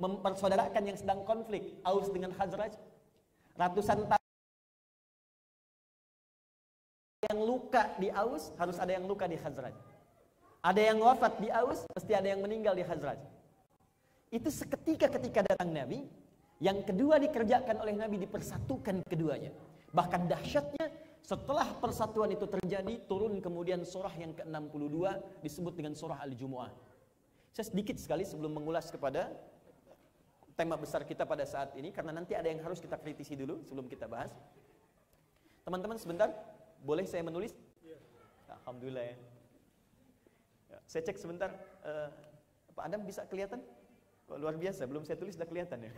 mempersaudarakan yang sedang konflik Aus dengan Khazraj. Ratusan tahun yang luka di Aus harus ada yang luka di Khazraj. Ada yang wafat di Aus pasti ada yang meninggal di Khazraj. Itu seketika ketika datang Nabi yang kedua dikerjakan oleh Nabi dipersatukan keduanya. Bahkan dahsyatnya setelah persatuan itu terjadi turun kemudian surah yang ke-62 disebut dengan surah Al-Jumu'ah. Saya sedikit sekali sebelum mengulas kepada tema besar kita pada saat ini karena nanti ada yang harus kita kritisi dulu sebelum kita bahas. Teman-teman sebentar, boleh saya menulis? Ya. Alhamdulillah ya. ya. Saya cek sebentar, uh, Pak Adam bisa kelihatan? Kok luar biasa, belum saya tulis sudah kelihatan ya.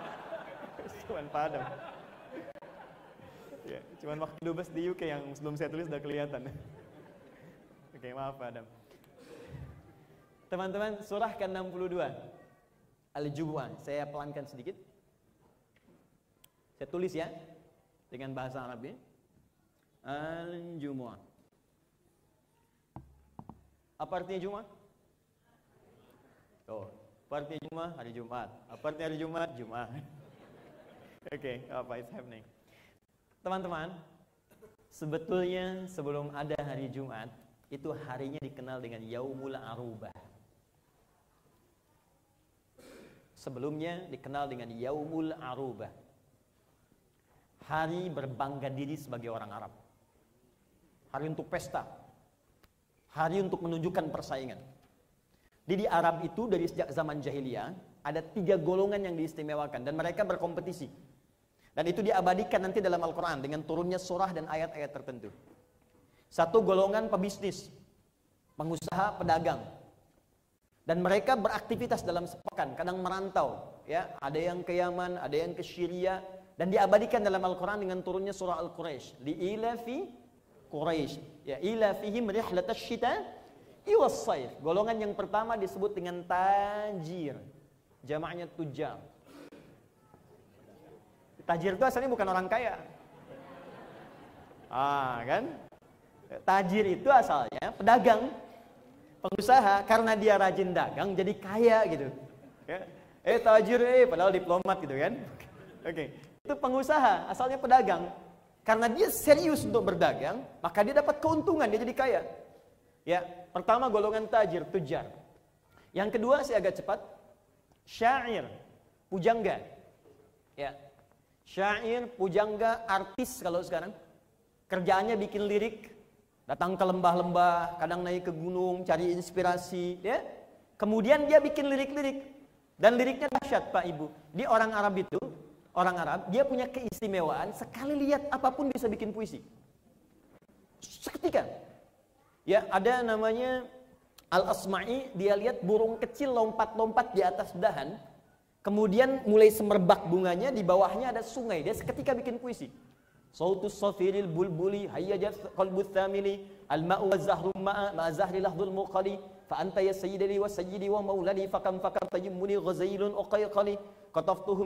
cuman Pak Adam. ya, cuman waktu dubes di UK yang sebelum saya tulis sudah kelihatan. Oke, maaf Pak Adam. Teman-teman, surah ke-62 Al-Jumu'ah. Saya pelankan sedikit. Saya tulis ya dengan bahasa Arab ya. Al-Jumu'ah. Apa artinya Jumat? Oh, apa artinya Jumat? Hari Jumat. Apa artinya hari Jumat? Jumat. Oke, okay, apa is happening? Teman-teman, sebetulnya sebelum ada hari Jumat, itu harinya dikenal dengan Yaumul Arubah. Sebelumnya dikenal dengan Yaumul Arubah. Hari berbangga diri sebagai orang Arab. Hari untuk pesta. Hari untuk menunjukkan persaingan. Jadi di Arab itu dari sejak zaman jahiliyah ada tiga golongan yang diistimewakan dan mereka berkompetisi. Dan itu diabadikan nanti dalam Al-Quran dengan turunnya surah dan ayat-ayat tertentu. Satu golongan pebisnis, pengusaha, pedagang, dan mereka beraktivitas dalam sepekan, kadang merantau, ya. Ada yang ke Yaman, ada yang ke Syria dan diabadikan dalam Al-Qur'an dengan turunnya surah Al-Quraisy. Li ilafi Quraisy. Ya, ilafihim rihlatash syita iwas. Golongan yang pertama disebut dengan tajir. Jamaknya tujar. Tajir itu asalnya bukan orang kaya. Ah, kan? Tajir itu asalnya pedagang pengusaha karena dia rajin dagang jadi kaya gitu. Ya. Eh tajir eh padahal diplomat gitu kan. Oke. Okay. Itu pengusaha, asalnya pedagang. Karena dia serius untuk berdagang, maka dia dapat keuntungan, dia jadi kaya. Ya, pertama golongan tajir, tujar. Yang kedua saya agak cepat, syair, pujangga. Ya. Syair, pujangga, artis kalau sekarang. Kerjaannya bikin lirik, Datang ke lembah-lembah, kadang naik ke gunung, cari inspirasi, ya. Kemudian dia bikin lirik-lirik. Dan liriknya dahsyat, Pak Ibu. Di orang Arab itu, orang Arab, dia punya keistimewaan, sekali lihat apa pun bisa bikin puisi. Seketika. Ya, ada namanya Al-Asma'i, dia lihat burung kecil lompat-lompat di atas dahan, kemudian mulai semerbak bunganya, di bawahnya ada sungai, dia seketika bikin puisi. Sautus safiril bulbuli hayyajat qalbu thamili al-ma'u ma zahri muqali fa anta ya wa sayyidi wa maulani fa kam fakam tajimmuni ghazailun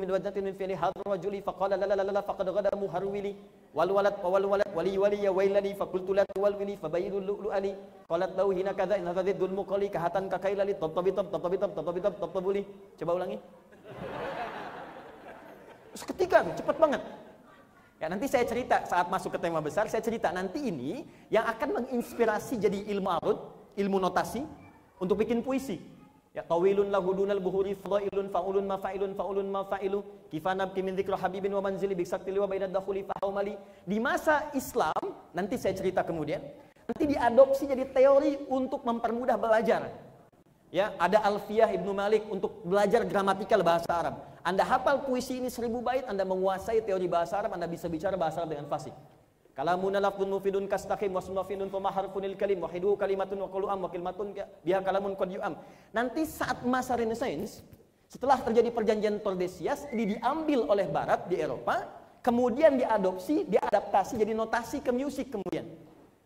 min wajhatin min fi'li hadha rajuli la la la la faqad muharwili wal walad wal walad wali wali ya wailani fa qultu la tuwalwini fa bayyidul lu'lu'ani qalat lahu hina kadha in hadha dhul muqali kahatan kakailali tabtabitab tabtabitab tabtabitab tabtabuli coba ulangi. Seketika cepat banget. Ya, nanti saya cerita saat masuk ke tema besar, saya cerita nanti ini yang akan menginspirasi jadi ilmu arut, ilmu notasi untuk bikin puisi. Ya, tawilun lahu dunal buhuri fadailun faulun mafailun faulun mafailu kifanab kimin dzikra habibin wa manzili bisaktili wa bainad dakhuli fahaumali. Di masa Islam, nanti saya cerita kemudian, nanti diadopsi jadi teori untuk mempermudah belajar. Ya, ada Alfiyah Ibnu Malik untuk belajar gramatikal bahasa Arab. Anda hafal puisi ini seribu bait, Anda menguasai teori bahasa Arab, Anda bisa bicara bahasa Arab dengan fasih. Kalamun lafdun mufidun kastaqim wa sunnafinun fa maharfunil kalim wa hidu kalimatun wa am wa kalimatun biha kalamun qad yu'am. Nanti saat masa Renaissance, setelah terjadi perjanjian Tordesillas, ini diambil oleh barat di Eropa, kemudian diadopsi, diadaptasi jadi notasi ke musik kemudian.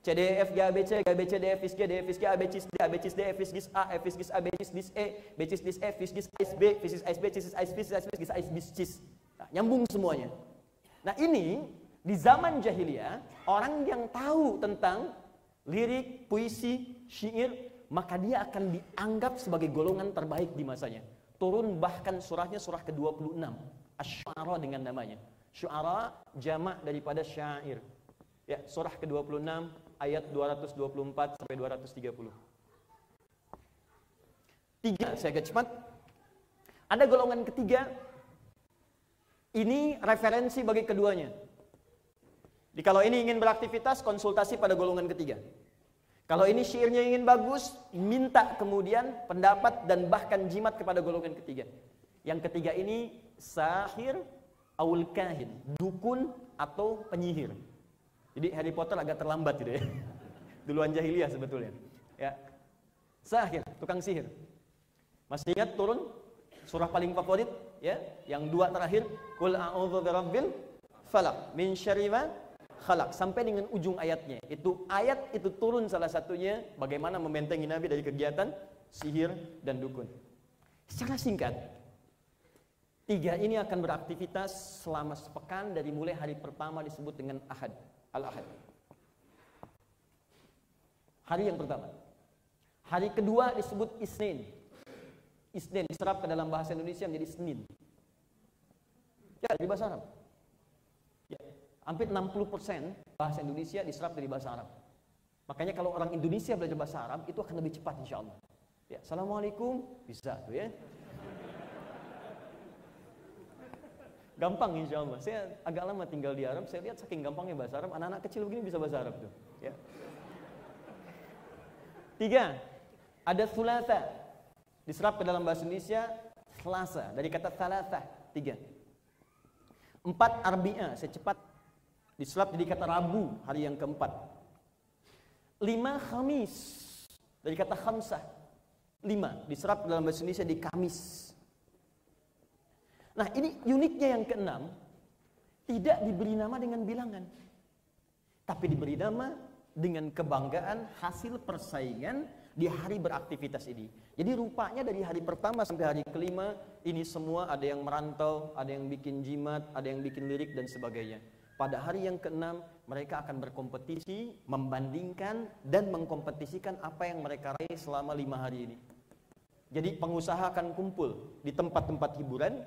C D F G A B C G B C D F G D F G A B C D A B C D F G A F G A B C D E B C D F G A B C D A B C D A B C D A B C D A B C nah, nyambung semuanya. Nah ini di zaman jahiliyah orang yang tahu tentang lirik, puisi, syair maka dia akan dianggap sebagai golongan terbaik di masanya. turun bahkan surahnya surah ke-26 Asy-Syu'ara dengan namanya. Syu'ara jamak daripada syair. Ya, surah ke-26 ayat 224 sampai 230. Tiga, saya agak cepat. Ada golongan ketiga. Ini referensi bagi keduanya. Jadi kalau ini ingin beraktivitas, konsultasi pada golongan ketiga. Kalau ini syairnya ingin bagus, minta kemudian pendapat dan bahkan jimat kepada golongan ketiga. Yang ketiga ini sahir awul kahin, dukun atau penyihir. Jadi Harry Potter agak terlambat gitu ya. Duluan jahiliyah sebetulnya. Ya. Sahir, tukang sihir. Masih ingat turun surah paling favorit ya, yang dua terakhir, Qul a'udzu birabbil falaq min syarri khalaq sampai dengan ujung ayatnya. Itu ayat itu turun salah satunya bagaimana membentengi Nabi dari kegiatan sihir dan dukun. Secara singkat, tiga ini akan beraktivitas selama sepekan dari mulai hari pertama disebut dengan Ahad, Al-Ahad. Hari yang pertama. Hari kedua disebut Isnin. Isnin diserap ke dalam bahasa Indonesia menjadi Senin. Ya, di bahasa Arab. Ya, hampir 60% bahasa Indonesia diserap dari bahasa Arab. Makanya kalau orang Indonesia belajar bahasa Arab itu akan lebih cepat insya Allah. Ya, Assalamualaikum bisa tuh ya. Gampang insya Allah. Saya agak lama tinggal di Arab, saya lihat saking gampangnya bahasa Arab, anak-anak kecil begini bisa bahasa Arab tuh. Ya. Tiga, ada sulasa. Diserap ke dalam bahasa Indonesia, selasa. Dari kata salasa, tiga. Empat, arbi'a, secepat. Diserap jadi kata rabu, hari yang keempat. Lima, khamis. Dari kata khamsah. Lima, diserap dalam bahasa Indonesia di kamis. Nah ini uniknya yang keenam, tidak diberi nama dengan bilangan. Tapi diberi nama dengan kebanggaan hasil persaingan di hari beraktivitas ini. Jadi rupanya dari hari pertama sampai hari kelima ini semua ada yang merantau, ada yang bikin jimat, ada yang bikin lirik dan sebagainya. Pada hari yang keenam mereka akan berkompetisi, membandingkan dan mengkompetisikan apa yang mereka raih selama lima hari ini. Jadi pengusaha akan kumpul di tempat-tempat hiburan,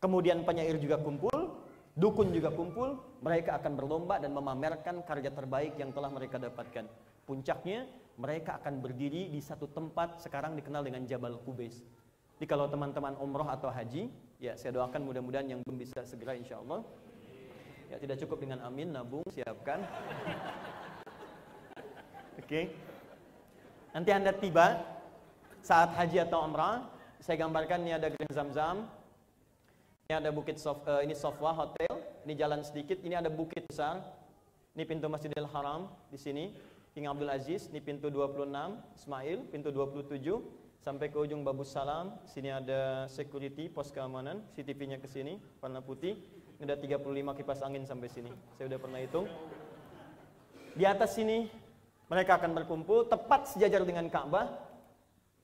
Kemudian penyair juga kumpul, dukun juga kumpul, mereka akan berlomba dan memamerkan karya terbaik yang telah mereka dapatkan. Puncaknya, mereka akan berdiri di satu tempat sekarang dikenal dengan Jabal Kubais. Jadi kalau teman-teman umroh atau haji, ya saya doakan mudah-mudahan yang belum bisa segera insya Allah. Ya tidak cukup dengan amin, nabung, siapkan. Oke. Okay. Nanti Anda tiba saat haji atau umrah, saya gambarkan ini ada Grand Zam-Zam, ini ada bukit sof, uh, ini Sofwa Hotel, ini jalan sedikit, ini ada bukit besar. Ini pintu Masjidil Haram di sini, King Abdul Aziz, ini pintu 26, Ismail, pintu 27 sampai ke ujung Babus Salam. Sini ada security, pos keamanan, CCTV-nya ke sini, warna putih. Ini ada 35 kipas angin sampai sini. Saya udah pernah hitung. Di atas sini mereka akan berkumpul tepat sejajar dengan Ka'bah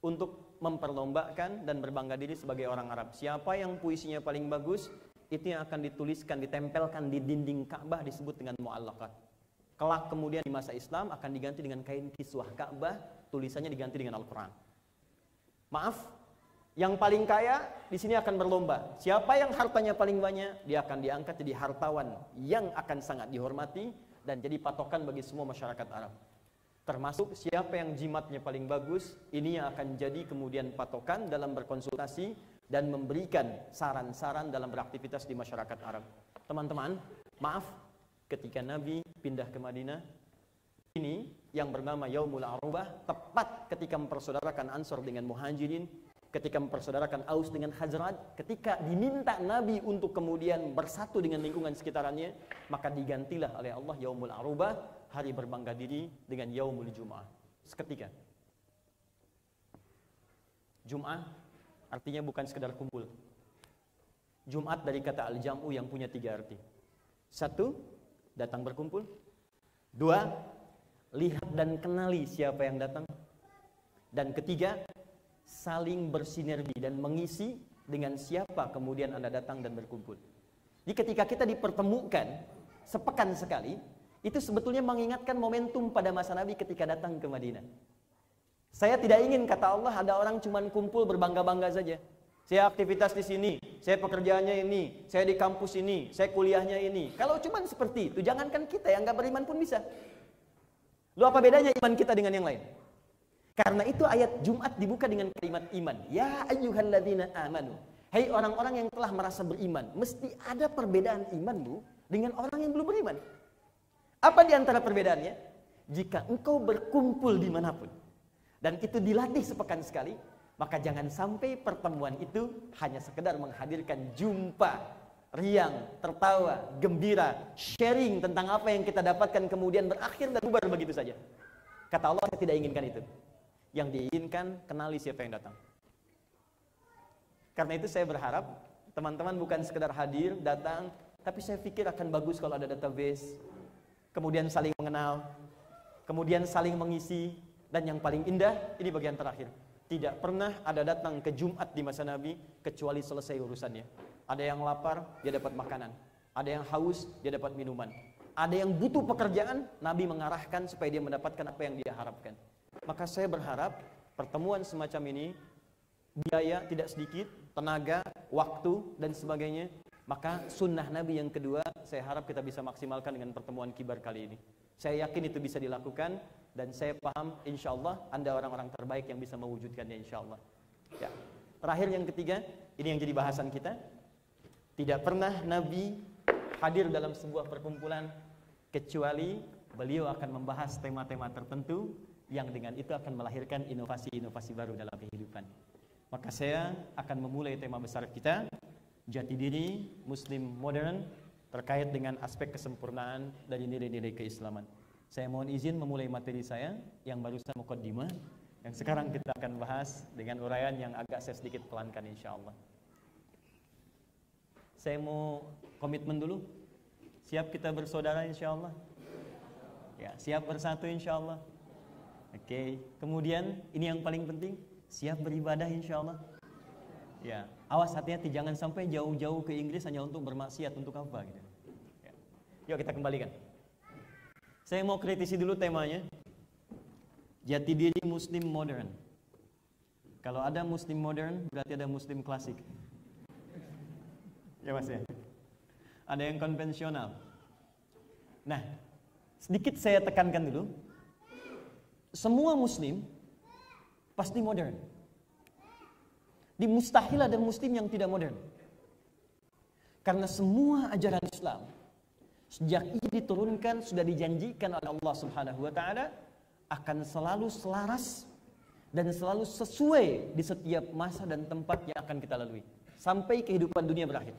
untuk memperlombakan dan berbangga diri sebagai orang Arab. Siapa yang puisinya paling bagus, itu yang akan dituliskan, ditempelkan di dinding Ka'bah disebut dengan mu'allaqat. Kelak kemudian di masa Islam akan diganti dengan kain kiswah Ka'bah, tulisannya diganti dengan Al-Quran. Maaf, yang paling kaya di sini akan berlomba. Siapa yang hartanya paling banyak, dia akan diangkat jadi hartawan yang akan sangat dihormati dan jadi patokan bagi semua masyarakat Arab. Termasuk siapa yang jimatnya paling bagus, ini yang akan jadi kemudian patokan dalam berkonsultasi dan memberikan saran-saran dalam beraktivitas di masyarakat Arab. Teman-teman, maaf ketika Nabi pindah ke Madinah, ini yang bernama Yaumul Arubah, tepat ketika mempersaudarakan Ansor dengan Muhajirin, ketika mempersaudarakan Aus dengan Hazrat, ketika diminta Nabi untuk kemudian bersatu dengan lingkungan sekitarnya, maka digantilah oleh Allah Yaumul Arubah hari berbangga diri dengan yaumul Jum'ah. Seketika. Jum'ah artinya bukan sekedar kumpul. Jumat dari kata al-jam'u yang punya tiga arti. Satu, datang berkumpul. Dua, lihat dan kenali siapa yang datang. Dan ketiga, saling bersinergi dan mengisi dengan siapa kemudian Anda datang dan berkumpul. Jadi ketika kita dipertemukan sepekan sekali, itu sebetulnya mengingatkan momentum pada masa Nabi ketika datang ke Madinah. Saya tidak ingin kata Allah ada orang cuma kumpul berbangga-bangga saja. Saya aktivitas di sini, saya pekerjaannya ini, saya di kampus ini, saya kuliahnya ini. Kalau cuma seperti itu, jangankan kita yang nggak beriman pun bisa. Lu apa bedanya iman kita dengan yang lain? Karena itu ayat Jumat dibuka dengan kalimat iman. Ya ayyuhalladzina amanu. Hai orang-orang yang telah merasa beriman, mesti ada perbedaan imanmu dengan orang yang belum beriman. Apa di antara perbedaannya? Jika engkau berkumpul di mana pun, dan itu dilatih sepekan sekali, maka jangan sampai pertemuan itu hanya sekedar menghadirkan jumpa, riang, tertawa, gembira, sharing tentang apa yang kita dapatkan kemudian berakhir dan bubar begitu saja. Kata Allah, saya tidak inginkan itu. Yang diinginkan, kenali siapa yang datang. Karena itu saya berharap teman-teman bukan sekedar hadir, datang, tapi saya pikir akan bagus kalau ada database, kemudian saling mengenal, kemudian saling mengisi, dan yang paling indah, ini bagian terakhir tidak pernah ada datang ke Jumat di masa Nabi kecuali selesai urusannya. Ada yang lapar, dia dapat makanan. Ada yang haus, dia dapat minuman. Ada yang butuh pekerjaan, Nabi mengarahkan supaya dia mendapatkan apa yang dia harapkan. Maka saya berharap pertemuan semacam ini biaya tidak sedikit, tenaga, waktu dan sebagainya. Maka sunnah Nabi yang kedua, saya harap kita bisa maksimalkan dengan pertemuan kibar kali ini. Saya yakin itu bisa dilakukan dan saya paham insya Allah Anda orang-orang terbaik yang bisa mewujudkannya insya Allah. Ya. Terakhir yang ketiga, ini yang jadi bahasan kita. Tidak pernah Nabi hadir dalam sebuah perkumpulan kecuali beliau akan membahas tema-tema tertentu yang dengan itu akan melahirkan inovasi-inovasi baru dalam kehidupan. Maka saya akan memulai tema besar kita, jati diri Muslim modern terkait dengan aspek kesempurnaan dari nilai-nilai keislaman. Saya mohon izin memulai materi saya yang barusan mukaddimah yang sekarang kita akan bahas dengan uraian yang agak saya sedikit pelankan insya Allah. Saya mau komitmen dulu. Siap kita bersaudara insya Allah? Ya, siap bersatu insya Allah? Oke, okay. kemudian ini yang paling penting, siap beribadah insya Allah? Ya, awas hati-hati jangan sampai jauh-jauh ke Inggris hanya untuk bermaksiat untuk apa gitu. Ya. Yuk kita kembalikan. Saya mau kritisi dulu temanya. Jati diri muslim modern. Kalau ada muslim modern, berarti ada muslim klasik. Ya mas ya. Ada yang konvensional. Nah, sedikit saya tekankan dulu. Semua muslim pasti modern. Di mustahil ada muslim yang tidak modern. Karena semua ajaran Islam Sejak ini diturunkan sudah dijanjikan oleh Allah Subhanahu wa taala akan selalu selaras dan selalu sesuai di setiap masa dan tempat yang akan kita lalui sampai kehidupan dunia berakhir.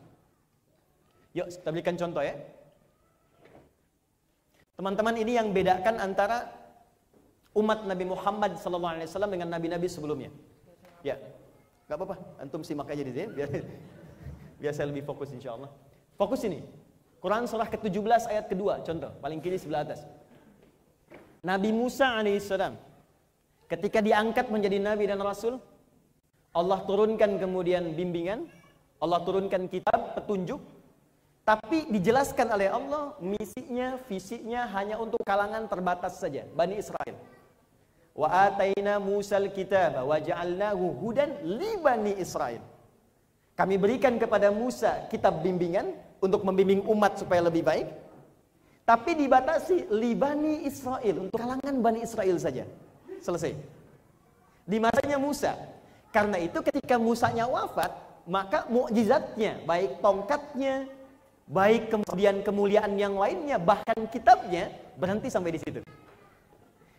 Yuk, kita berikan contoh ya. Teman-teman ini yang bedakan antara umat Nabi Muhammad SAW dengan nabi-nabi sebelumnya. Ya, nggak apa-apa, antum simak aja di sini biar biar saya lebih fokus insya Allah. Fokus ini. Quran surah ke-17 ayat kedua, contoh, paling kiri sebelah atas. Nabi Musa alaihissalam ketika diangkat menjadi nabi dan rasul, Allah turunkan kemudian bimbingan, Allah turunkan kitab, petunjuk, tapi dijelaskan oleh Allah misinya, visinya hanya untuk kalangan terbatas saja, Bani Israel. Wa ataina Musal kitab wa ja'alnahu hudan li Bani Israel. Kami berikan kepada Musa kitab bimbingan untuk membimbing umat supaya lebih baik. Tapi dibatasi libani Israel untuk kalangan Bani Israel saja. Selesai. Di masanya Musa. Karena itu ketika Musanya wafat, maka mukjizatnya, baik tongkatnya, baik kemudian kemuliaan yang lainnya, bahkan kitabnya berhenti sampai di situ.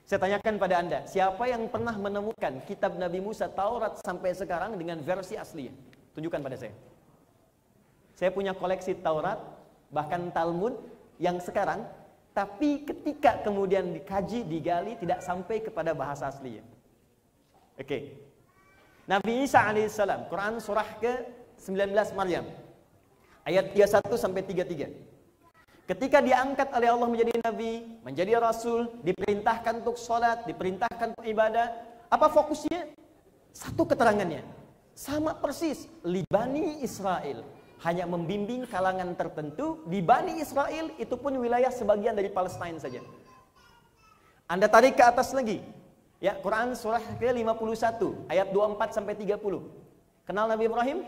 Saya tanyakan pada Anda, siapa yang pernah menemukan kitab Nabi Musa Taurat sampai sekarang dengan versi asli? Tunjukkan pada saya. Saya punya koleksi Taurat, bahkan Talmud yang sekarang, tapi ketika kemudian dikaji, digali, tidak sampai kepada bahasa aslinya. Oke. Okay. Nabi Isa alaihissalam, Quran surah ke-19 Maryam. Ayat 31 sampai 33. Ketika diangkat oleh Allah menjadi nabi, menjadi rasul, diperintahkan untuk sholat, diperintahkan untuk ibadah, apa fokusnya? Satu keterangannya. Sama persis, Libani Israel hanya membimbing kalangan tertentu di Bani Israel itu pun wilayah sebagian dari Palestina saja. Anda tarik ke atas lagi. Ya, Quran surah ke-51 ayat 24 sampai 30. Kenal Nabi Ibrahim?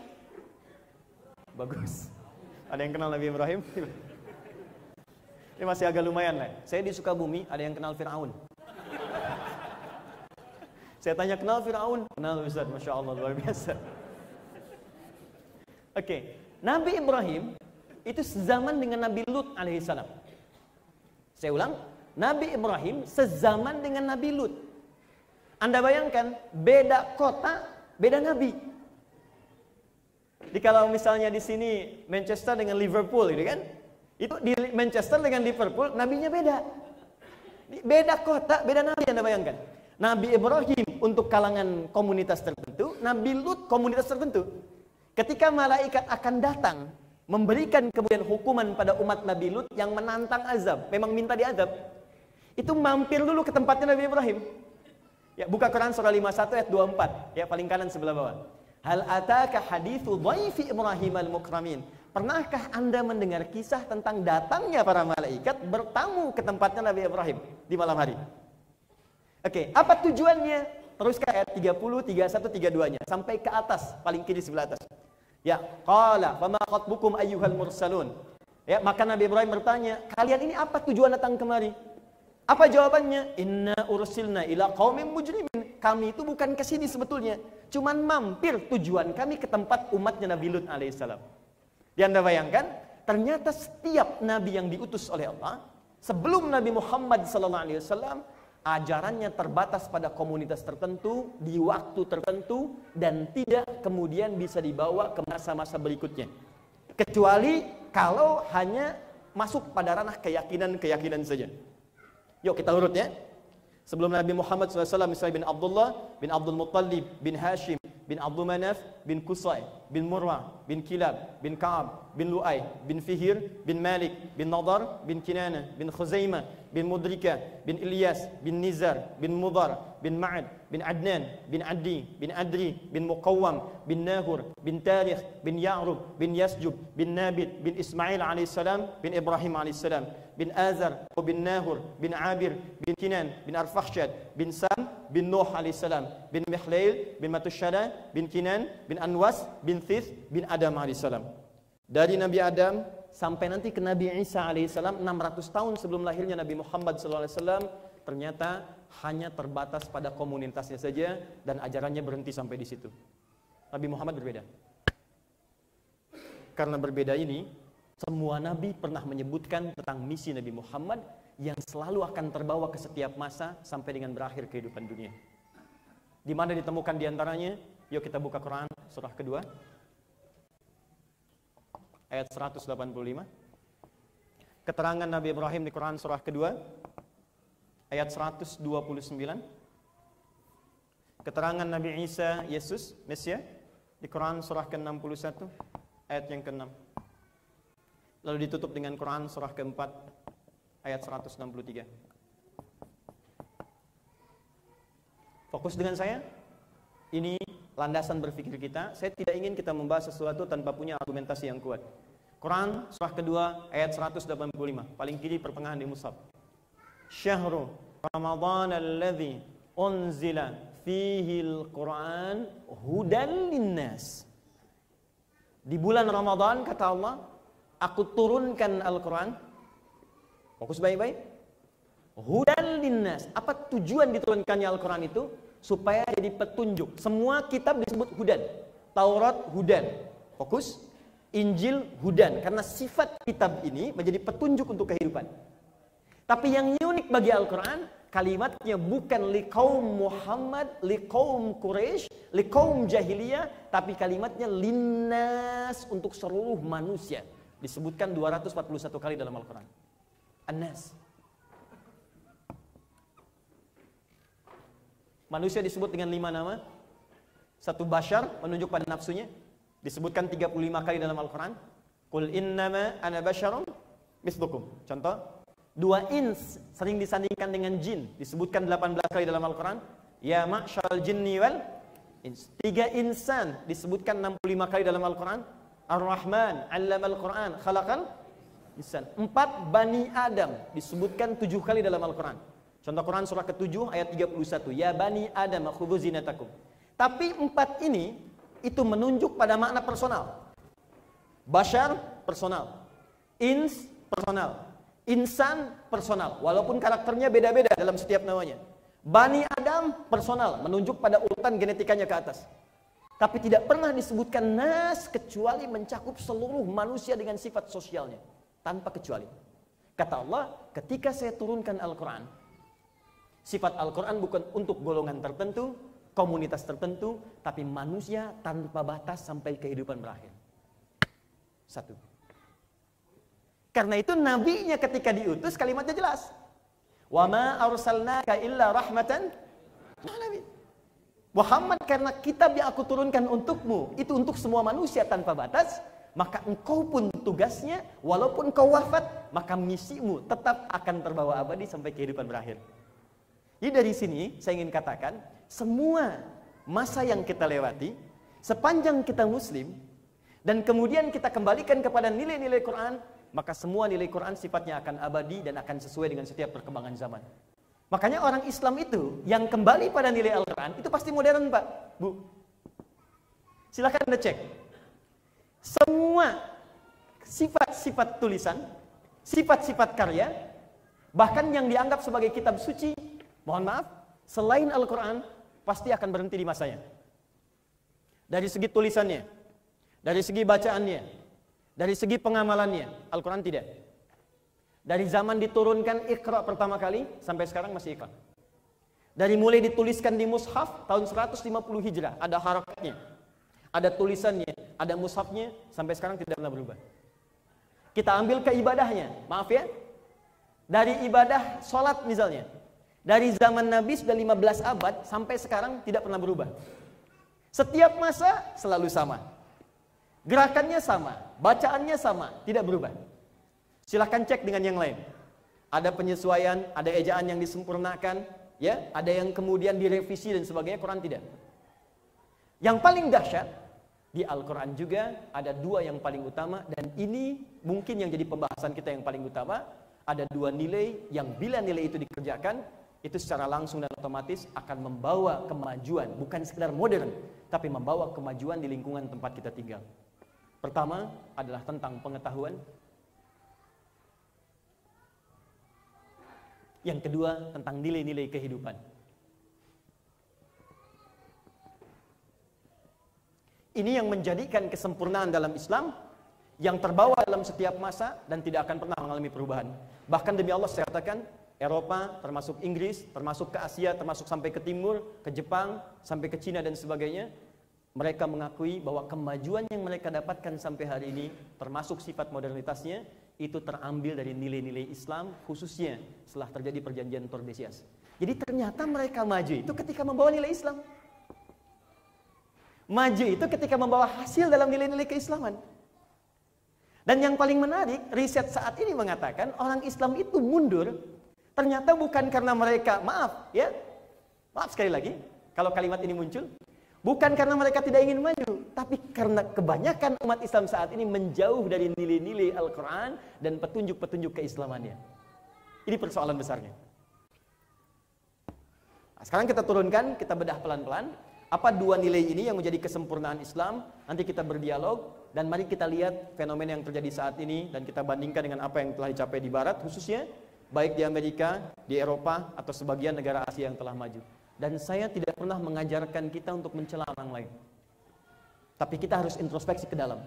Bagus. Ada yang kenal Nabi Ibrahim? Ini masih agak lumayan lah. Saya di Sukabumi, ada yang kenal Fir'aun. Saya tanya kenal Fir'aun? Kenal Ustaz, Masya Allah, luar biasa. Oke, okay. Nabi Ibrahim itu sezaman dengan Nabi Lut alaihissalam. Saya ulang, Nabi Ibrahim sezaman dengan Nabi Lut. Anda bayangkan, beda kota, beda Nabi. Jadi kalau misalnya di sini Manchester dengan Liverpool, gitu kan? Itu di Manchester dengan Liverpool, nabinya beda. Beda kota, beda nabi Anda bayangkan. Nabi Ibrahim untuk kalangan komunitas tertentu, Nabi Lut komunitas tertentu. Ketika malaikat akan datang memberikan kemudian hukuman pada umat Nabi Lut yang menantang azab, memang minta diazab. Itu mampir dulu ke tempatnya Nabi Ibrahim. Ya, buka Quran surah 51 ayat 24, ya paling kanan sebelah bawah. Hal ataka hadithu dhaifi Ibrahim al-mukramin. Pernahkah Anda mendengar kisah tentang datangnya para malaikat bertamu ke tempatnya Nabi Ibrahim di malam hari? Oke, apa tujuannya? Terus ke ayat 30, 31, 32-nya sampai ke atas, paling kiri sebelah atas. Ya, qala fama khatbukum ayyuhal mursalun. Ya, maka Nabi Ibrahim bertanya, kalian ini apa tujuan datang kemari? Apa jawabannya? Inna ursilna ila qaumin mujrimin. Kami itu bukan ke sini sebetulnya, cuman mampir tujuan kami ke tempat umatnya Nabi Lut alaihissalam. Di Anda bayangkan, ternyata setiap nabi yang diutus oleh Allah sebelum Nabi Muhammad wasallam ajarannya terbatas pada komunitas tertentu di waktu tertentu dan tidak kemudian bisa dibawa ke masa-masa berikutnya. Kecuali kalau hanya masuk pada ranah keyakinan-keyakinan saja. Yuk kita urut ya. Sebelum Nabi Muhammad SAW misalnya bin Abdullah bin Abdul Muttalib bin Hashim bin Abdul Manaf bin Qusay bin Murrah bin Kilab bin Ka'ab bin Lu'ay bin Fihir bin Malik bin Nadar bin Kinana bin Khuzaimah bin Mudrika bin Ilyas bin Nizar bin Mudar bin Ma'ad bin Adnan bin Adi bin Adri bin Muqawwam bin Nahur bin Tarikh bin Ya'rub bin Yasjub bin Nabit bin Ismail alaihissalam bin Ibrahim alaihissalam bin Azar bin Nahur bin Abir bin Kinan bin Arfakhshad bin Sam bin Nuh alaihissalam bin Mihlail bin Matushada bin Kinan bin Anwas bin Thith bin Adam alaihissalam dari Nabi Adam sampai nanti ke Nabi Isa alaihissalam 600 tahun sebelum lahirnya Nabi Muhammad SAW ternyata hanya terbatas pada komunitasnya saja dan ajarannya berhenti sampai di situ. Nabi Muhammad berbeda. Karena berbeda ini, semua nabi pernah menyebutkan tentang misi Nabi Muhammad yang selalu akan terbawa ke setiap masa sampai dengan berakhir kehidupan dunia. Di mana ditemukan di antaranya? Yuk kita buka Quran surah kedua ayat 185. Keterangan Nabi Ibrahim di Quran surah kedua ayat 129. Keterangan Nabi Isa Yesus Mesia di Quran surah ke-61 ayat yang ke-6. Lalu ditutup dengan Quran surah ke-4 ayat 163. Fokus dengan saya. Ini landasan berpikir kita. Saya tidak ingin kita membahas sesuatu tanpa punya argumentasi yang kuat. Quran surah kedua ayat 185, paling kiri pertengahan di mushaf. Syahrul Ramadan alladhi unzila fihi al-Quran hudan linnas. Di bulan Ramadan kata Allah, aku turunkan Al-Quran. Fokus baik-baik. Hudan linnas. Apa tujuan diturunkannya Al-Quran itu? Supaya jadi petunjuk. Semua kitab disebut hudan. Taurat hudan. Fokus. Injil hudan karena sifat kitab ini menjadi petunjuk untuk kehidupan. Tapi yang unik bagi Al-Quran, kalimatnya bukan kaum Muhammad, kaum Quraisy, kaum jahiliyah, tapi kalimatnya linnas untuk seluruh manusia. Disebutkan 241 kali dalam Al-Quran. Anas. Manusia disebut dengan lima nama. Satu bashar menunjuk pada nafsunya. Disebutkan 35 kali dalam Al-Quran. Qul innama ana basyarum mislukum. Contoh. Dua ins sering disandingkan dengan jin. Disebutkan 18 kali dalam Al-Quran. Ya ma'syal jinni wal ins. Tiga insan disebutkan 65 kali dalam Al-Quran. Ar-Rahman, allama Al-Quran, khalaqal insan. Empat Bani Adam disebutkan tujuh kali dalam Al-Quran. Contoh Quran surah ke-7 ayat 31. Ya Bani Adam khudhu zinatakum. Tapi empat ini itu menunjuk pada makna personal. Bashar personal. Ins personal. Insan personal. Walaupun karakternya beda-beda dalam setiap namanya. Bani Adam personal, menunjuk pada urutan genetikanya ke atas. Tapi tidak pernah disebutkan nas kecuali mencakup seluruh manusia dengan sifat sosialnya. Tanpa kecuali. Kata Allah, ketika saya turunkan Al-Quran, sifat Al-Quran bukan untuk golongan tertentu, komunitas tertentu, tapi manusia tanpa batas sampai kehidupan berakhir. Satu. Karena itu nabinya ketika diutus kalimatnya jelas. Wa ma arsalnaka illa rahmatan alamin. Muhammad karena kitab yang aku turunkan untukmu itu untuk semua manusia tanpa batas, maka engkau pun tugasnya walaupun kau wafat, maka misimu tetap akan terbawa abadi sampai kehidupan berakhir. Jadi dari sini saya ingin katakan, semua masa yang kita lewati, sepanjang kita muslim, dan kemudian kita kembalikan kepada nilai-nilai Quran, maka semua nilai Quran sifatnya akan abadi dan akan sesuai dengan setiap perkembangan zaman. Makanya orang Islam itu yang kembali pada nilai Al-Quran itu pasti modern Pak, Bu. Silahkan Anda cek. Semua sifat-sifat tulisan, sifat-sifat karya, bahkan yang dianggap sebagai kitab suci, mohon maaf, selain Al-Quran, pasti akan berhenti di masanya. Dari segi tulisannya, dari segi bacaannya, dari segi pengamalannya, Al-Quran tidak. Dari zaman diturunkan Iqra pertama kali, sampai sekarang masih Iqra. Dari mulai dituliskan di mushaf tahun 150 Hijrah, ada harakatnya, ada tulisannya, ada mushafnya, sampai sekarang tidak pernah berubah. Kita ambil ke ibadahnya, maaf ya. Dari ibadah sholat misalnya, dari zaman Nabi sudah 15 abad sampai sekarang tidak pernah berubah. Setiap masa selalu sama. Gerakannya sama, bacaannya sama, tidak berubah. Silahkan cek dengan yang lain. Ada penyesuaian, ada ejaan yang disempurnakan, ya, ada yang kemudian direvisi dan sebagainya. Quran tidak. Yang paling dahsyat di Al-Quran juga ada dua yang paling utama dan ini mungkin yang jadi pembahasan kita yang paling utama. Ada dua nilai yang bila nilai itu dikerjakan itu secara langsung dan otomatis akan membawa kemajuan bukan sekedar modern tapi membawa kemajuan di lingkungan tempat kita tinggal. Pertama adalah tentang pengetahuan. Yang kedua tentang nilai-nilai kehidupan. Ini yang menjadikan kesempurnaan dalam Islam yang terbawa dalam setiap masa dan tidak akan pernah mengalami perubahan. Bahkan demi Allah saya katakan Eropa, termasuk Inggris, termasuk ke Asia, termasuk sampai ke timur, ke Jepang, sampai ke Cina dan sebagainya, mereka mengakui bahwa kemajuan yang mereka dapatkan sampai hari ini termasuk sifat modernitasnya itu terambil dari nilai-nilai Islam khususnya setelah terjadi perjanjian Tordesillas. Jadi ternyata mereka maju itu ketika membawa nilai Islam. Maju itu ketika membawa hasil dalam nilai-nilai keislaman. Dan yang paling menarik, riset saat ini mengatakan orang Islam itu mundur ternyata bukan karena mereka, maaf ya, maaf sekali lagi, kalau kalimat ini muncul, Bukan karena mereka tidak ingin maju, tapi karena kebanyakan umat Islam saat ini menjauh dari nilai-nilai Al-Quran dan petunjuk-petunjuk keislamannya. Ini persoalan besarnya. Nah, sekarang kita turunkan, kita bedah pelan-pelan. Apa dua nilai ini yang menjadi kesempurnaan Islam? Nanti kita berdialog dan mari kita lihat fenomena yang terjadi saat ini dan kita bandingkan dengan apa yang telah dicapai di Barat khususnya baik di Amerika, di Eropa atau sebagian negara Asia yang telah maju. Dan saya tidak pernah mengajarkan kita untuk mencela orang lain. Tapi kita harus introspeksi ke dalam.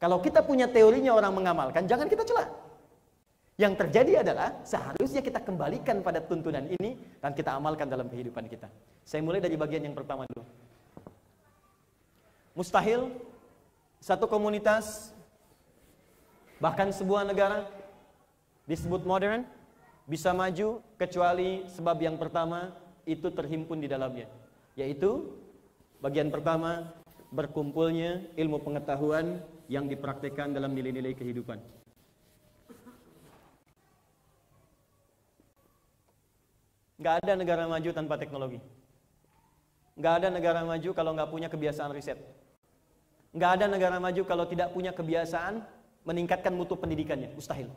Kalau kita punya teorinya orang mengamalkan, jangan kita cela. Yang terjadi adalah seharusnya kita kembalikan pada tuntunan ini dan kita amalkan dalam kehidupan kita. Saya mulai dari bagian yang pertama dulu. Mustahil satu komunitas bahkan sebuah negara disebut modern bisa maju kecuali sebab yang pertama itu terhimpun di dalamnya yaitu bagian pertama berkumpulnya ilmu pengetahuan yang dipraktikkan dalam nilai-nilai kehidupan Nggak ada negara maju tanpa teknologi. Nggak ada negara maju kalau nggak punya kebiasaan riset. Nggak ada negara maju kalau tidak punya kebiasaan meningkatkan mutu pendidikannya. Mustahil.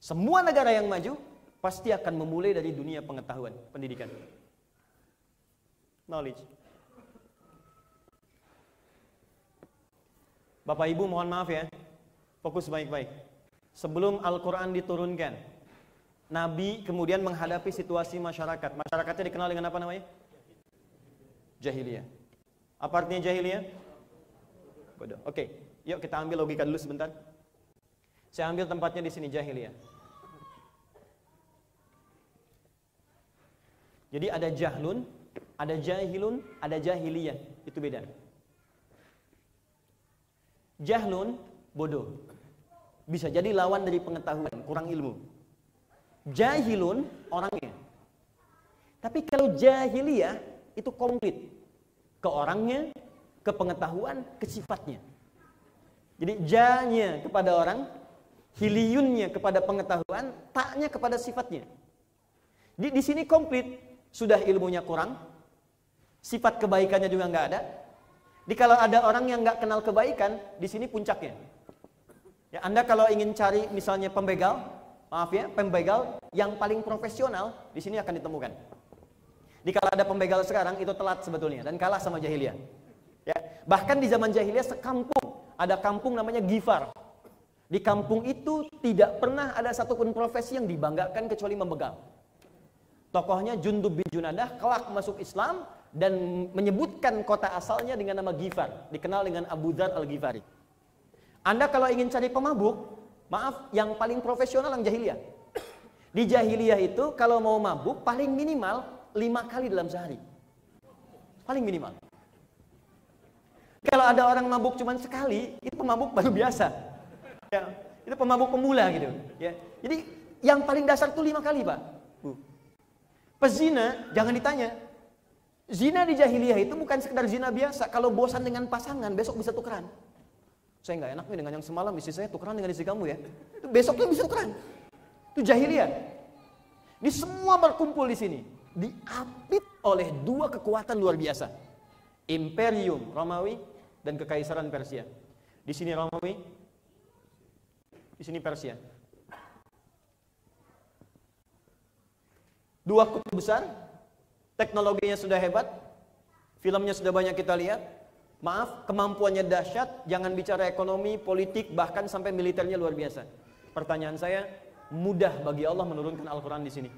Semua negara yang maju pasti akan memulai dari dunia pengetahuan, pendidikan. Knowledge. Bapak Ibu mohon maaf ya. Fokus baik-baik. Sebelum Al-Quran diturunkan, Nabi kemudian menghadapi situasi masyarakat. Masyarakatnya dikenal dengan apa namanya? Jahiliyah. Apa artinya jahiliyah? Bodoh. Oke, yuk kita ambil logika dulu sebentar. Saya ambil tempatnya di sini jahiliyah. Jadi ada jahlun, ada jahilun, ada jahiliyah. Itu beda. Jahlun bodoh. Bisa jadi lawan dari pengetahuan, kurang ilmu. Jahilun orangnya. Tapi kalau jahiliyah itu komplit. Ke orangnya, ke pengetahuan, ke sifatnya. Jadi janya kepada orang, hiliyunnya kepada pengetahuan, taknya kepada sifatnya. Di, di sini komplit sudah ilmunya kurang, sifat kebaikannya juga nggak ada. Di kalau ada orang yang nggak kenal kebaikan, di sini puncaknya. Ya, Anda kalau ingin cari misalnya pembegal, maaf ya, pembegal yang paling profesional di sini akan ditemukan. Di kalau ada pembegal sekarang itu telat sebetulnya dan kalah sama jahiliyah. Ya, bahkan di zaman jahiliyah sekampung ada kampung namanya Gifar. Di kampung itu tidak pernah ada satupun profesi yang dibanggakan kecuali membegal. Tokohnya Jundub bin Junadah kelak masuk Islam dan menyebutkan kota asalnya dengan nama Gifar, dikenal dengan Abu Dhar al-Ghifari. Anda kalau ingin cari pemabuk, maaf, yang paling profesional yang jahiliyah. Di jahiliyah itu kalau mau mabuk paling minimal lima kali dalam sehari. Paling minimal. Kalau ada orang mabuk cuma sekali, itu pemabuk baru biasa. Ya, itu pemabuk pemula gitu. Ya. Jadi yang paling dasar itu lima kali, Pak. Pezina, jangan ditanya. Zina di jahiliyah itu bukan sekedar zina biasa. Kalau bosan dengan pasangan, besok bisa tukeran. Saya nggak enak nih dengan yang semalam istri saya tukeran dengan istri kamu ya. Itu besoknya bisa tukeran. Itu jahiliyah. Di semua berkumpul di sini. Diapit oleh dua kekuatan luar biasa. Imperium Romawi dan kekaisaran Persia. Di sini Romawi, di sini Persia. Dua kutub besar, teknologinya sudah hebat, filmnya sudah banyak kita lihat. Maaf, kemampuannya dahsyat, jangan bicara ekonomi, politik, bahkan sampai militernya luar biasa. Pertanyaan saya, mudah bagi Allah menurunkan Al-Quran di sini?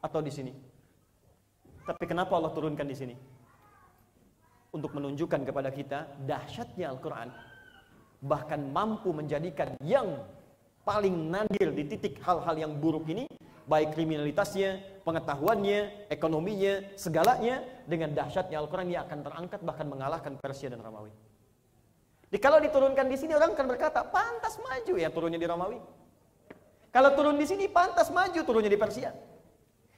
Atau di sini? Tapi kenapa Allah turunkan di sini? Untuk menunjukkan kepada kita dahsyatnya Al-Quran. Bahkan mampu menjadikan yang paling nadir di titik hal-hal yang buruk ini baik kriminalitasnya, pengetahuannya, ekonominya, segalanya dengan dahsyatnya Al-Quran dia akan terangkat bahkan mengalahkan Persia dan Romawi. Jadi kalau diturunkan di sini orang akan berkata pantas maju ya turunnya di Romawi. Kalau turun di sini pantas maju turunnya di Persia.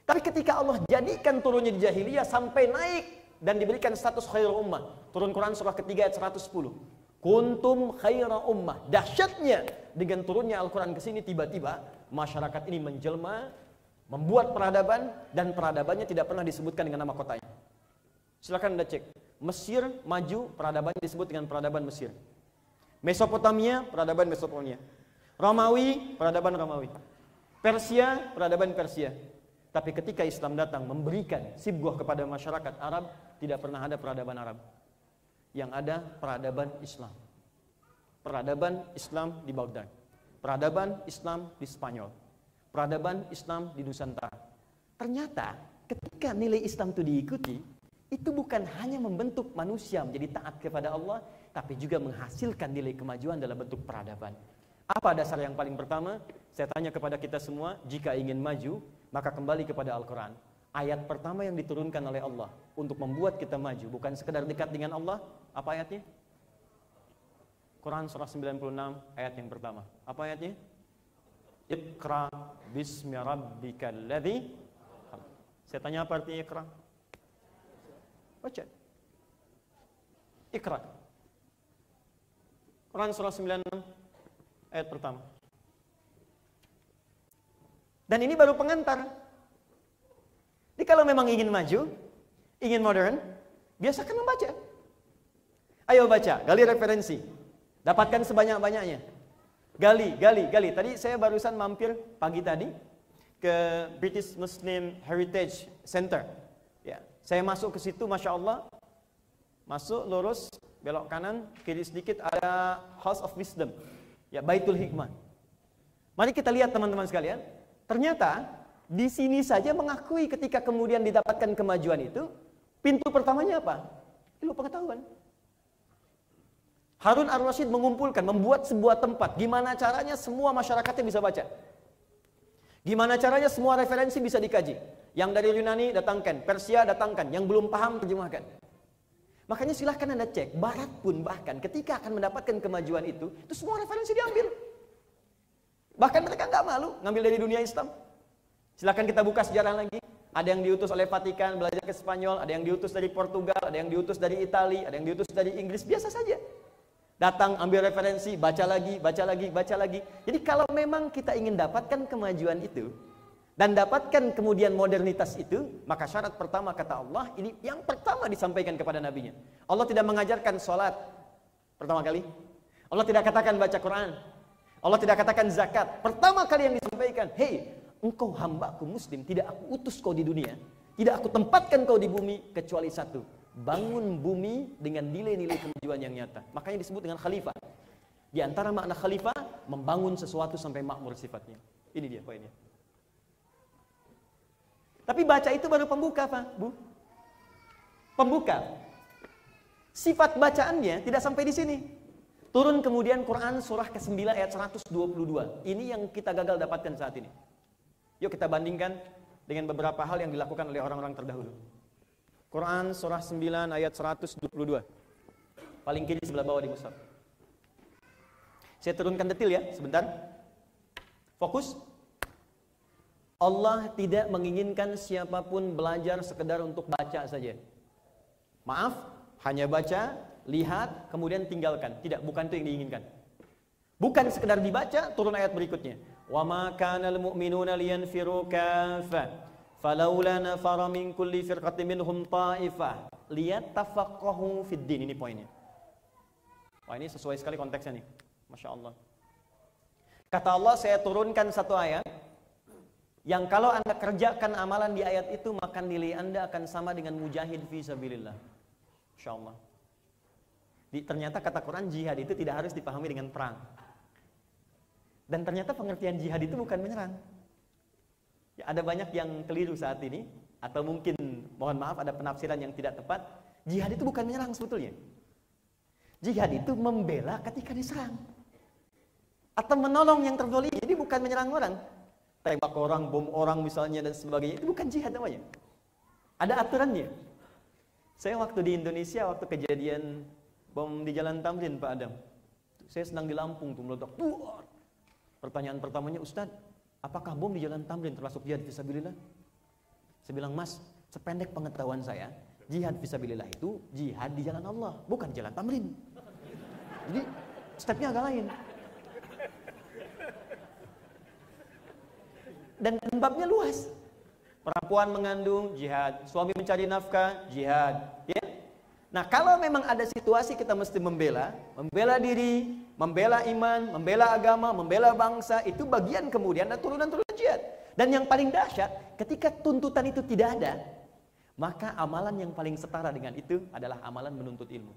Tapi ketika Allah jadikan turunnya di jahiliyah sampai naik dan diberikan status khairul ummah. Turun Quran surah ketiga ayat 110. Kuntum khaira ummah. Dahsyatnya dengan turunnya Al-Quran ke sini tiba-tiba masyarakat ini menjelma, membuat peradaban dan peradabannya tidak pernah disebutkan dengan nama kotanya. Silakan Anda cek. Mesir maju, peradabannya disebut dengan peradaban Mesir. Mesopotamia, peradaban Mesopotamia. Romawi, peradaban Romawi. Persia, peradaban Persia. Tapi ketika Islam datang memberikan sibgoh kepada masyarakat Arab, tidak pernah ada peradaban Arab. Yang ada peradaban Islam. Peradaban Islam di Baghdad peradaban Islam di Spanyol, peradaban Islam di Nusantara. Ternyata ketika nilai Islam itu diikuti, itu bukan hanya membentuk manusia menjadi taat kepada Allah, tapi juga menghasilkan nilai kemajuan dalam bentuk peradaban. Apa dasar yang paling pertama? Saya tanya kepada kita semua, jika ingin maju, maka kembali kepada Al-Quran. Ayat pertama yang diturunkan oleh Allah untuk membuat kita maju, bukan sekedar dekat dengan Allah. Apa ayatnya? Quran surah 96 ayat yang pertama. Apa ayatnya? Iqra bismi rabbikal ladzi Saya tanya apa artinya Iqra? Baca. Iqra. Quran surah 96 ayat pertama. Dan ini baru pengantar. Jadi kalau memang ingin maju, ingin modern, biasakan membaca. Ayo baca, gali referensi. Dapatkan sebanyak-banyaknya. Gali, gali, gali. Tadi saya barusan mampir pagi tadi ke British Muslim Heritage Center. Ya, saya masuk ke situ, masya Allah, masuk lurus belok kanan, kiri sedikit ada House of Wisdom. Ya, Baitul Hikmah. Mari kita lihat teman-teman sekalian. Ternyata di sini saja mengakui ketika kemudian didapatkan kemajuan itu, pintu pertamanya apa? Ilmu pengetahuan. Harun ar-Rasyid mengumpulkan, membuat sebuah tempat. Gimana caranya semua masyarakatnya bisa baca. Gimana caranya semua referensi bisa dikaji. Yang dari Yunani datangkan, Persia datangkan, yang belum paham terjemahkan. Makanya silahkan Anda cek, Barat pun bahkan ketika akan mendapatkan kemajuan itu, itu semua referensi diambil. Bahkan mereka nggak malu ngambil dari dunia Islam. Silahkan kita buka sejarah lagi. Ada yang diutus oleh Vatikan belajar ke Spanyol, ada yang diutus dari Portugal, ada yang diutus dari Italia, ada yang diutus dari Inggris, biasa saja. Datang ambil referensi, baca lagi, baca lagi, baca lagi. Jadi kalau memang kita ingin dapatkan kemajuan itu dan dapatkan kemudian modernitas itu, maka syarat pertama kata Allah ini yang pertama disampaikan kepada nabinya. Allah tidak mengajarkan sholat pertama kali. Allah tidak katakan baca Quran. Allah tidak katakan zakat. Pertama kali yang disampaikan, hei engkau hambaku muslim, tidak aku utus kau di dunia. Tidak aku tempatkan kau di bumi kecuali satu, bangun bumi dengan nilai-nilai kemajuan yang nyata. Makanya disebut dengan khalifah. Di antara makna khalifah, membangun sesuatu sampai makmur sifatnya. Ini dia poinnya. Tapi baca itu baru pembuka, Pak, Bu. Pembuka. Sifat bacaannya tidak sampai di sini. Turun kemudian Quran surah ke-9 ayat 122. Ini yang kita gagal dapatkan saat ini. Yuk kita bandingkan dengan beberapa hal yang dilakukan oleh orang-orang terdahulu. Quran surah 9 ayat 122. Paling kiri sebelah bawah di mushaf. Saya turunkan detil ya, sebentar. Fokus. Allah tidak menginginkan siapa pun belajar sekedar untuk baca saja. Maaf, hanya baca, lihat, kemudian tinggalkan. Tidak, bukan itu yang diinginkan. Bukan sekedar dibaca, turun ayat berikutnya. Wa ma kana al-mu'minuna liyanfiru Falaula nafara min kulli firqatin minhum ta'ifah liyatafaqahu fid din. Ini poinnya. Wah, ini sesuai sekali konteksnya nih. Masya Allah. Kata Allah, saya turunkan satu ayat yang kalau Anda kerjakan amalan di ayat itu, maka nilai Anda akan sama dengan mujahid fi sabilillah. Masya Allah. Di, ternyata kata Quran jihad itu tidak harus dipahami dengan perang. Dan ternyata pengertian jihad itu bukan menyerang. Ya, ada banyak yang keliru saat ini atau mungkin mohon maaf ada penafsiran yang tidak tepat. Jihad itu bukan menyerang sebetulnya. Jihad itu membela ketika diserang. Atau menolong yang tergolong. Jadi bukan menyerang orang. Tembak orang, bom orang misalnya dan sebagainya. Itu bukan jihad namanya. Ada aturannya. Saya waktu di Indonesia, waktu kejadian bom di Jalan Tamrin Pak Adam. Saya sedang di Lampung tuh meledak. Pertanyaan pertamanya, Ustadz, apakah bom di jalan Tamrin termasuk jihad fisabilillah? Saya bilang, Mas, sependek pengetahuan saya, jihad fisabilillah itu jihad di jalan Allah, bukan jalan Tamrin. Jadi stepnya agak lain. Dan babnya luas. Perempuan mengandung, jihad. Suami mencari nafkah, jihad. Ya? Nah, kalau memang ada situasi kita mesti membela, membela diri, membela iman, membela agama, membela bangsa, itu bagian kemudian dan turunan-turunan jihad. Dan yang paling dahsyat, ketika tuntutan itu tidak ada, maka amalan yang paling setara dengan itu adalah amalan menuntut ilmu.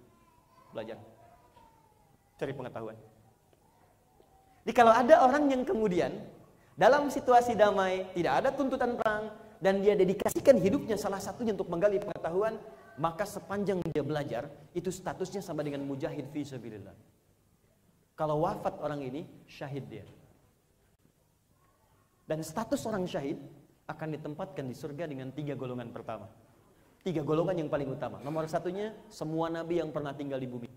Belajar. Cari pengetahuan. Jadi kalau ada orang yang kemudian dalam situasi damai, tidak ada tuntutan perang, dan dia dedikasikan hidupnya salah satunya untuk menggali pengetahuan, maka sepanjang dia belajar, itu statusnya sama dengan mujahid fi sabilillah. Kalau wafat orang ini, syahid dia. Dan status orang syahid akan ditempatkan di surga dengan tiga golongan pertama. Tiga golongan yang paling utama. Nomor satunya, semua nabi yang pernah tinggal di bumi.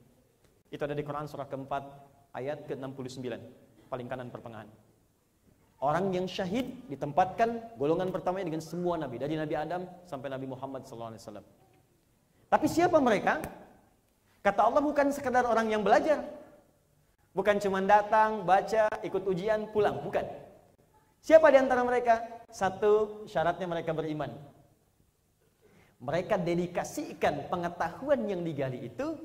Itu ada di Quran surah keempat, ayat ke-69. Paling kanan pertengahan. Orang yang syahid ditempatkan golongan pertamanya dengan semua nabi. Dari Nabi Adam sampai Nabi Muhammad SAW. Tapi siapa mereka? Kata Allah bukan sekadar orang yang belajar. Bukan cuma datang, baca, ikut ujian, pulang. Bukan. Siapa di antara mereka? Satu, syaratnya mereka beriman. Mereka dedikasikan pengetahuan yang digali itu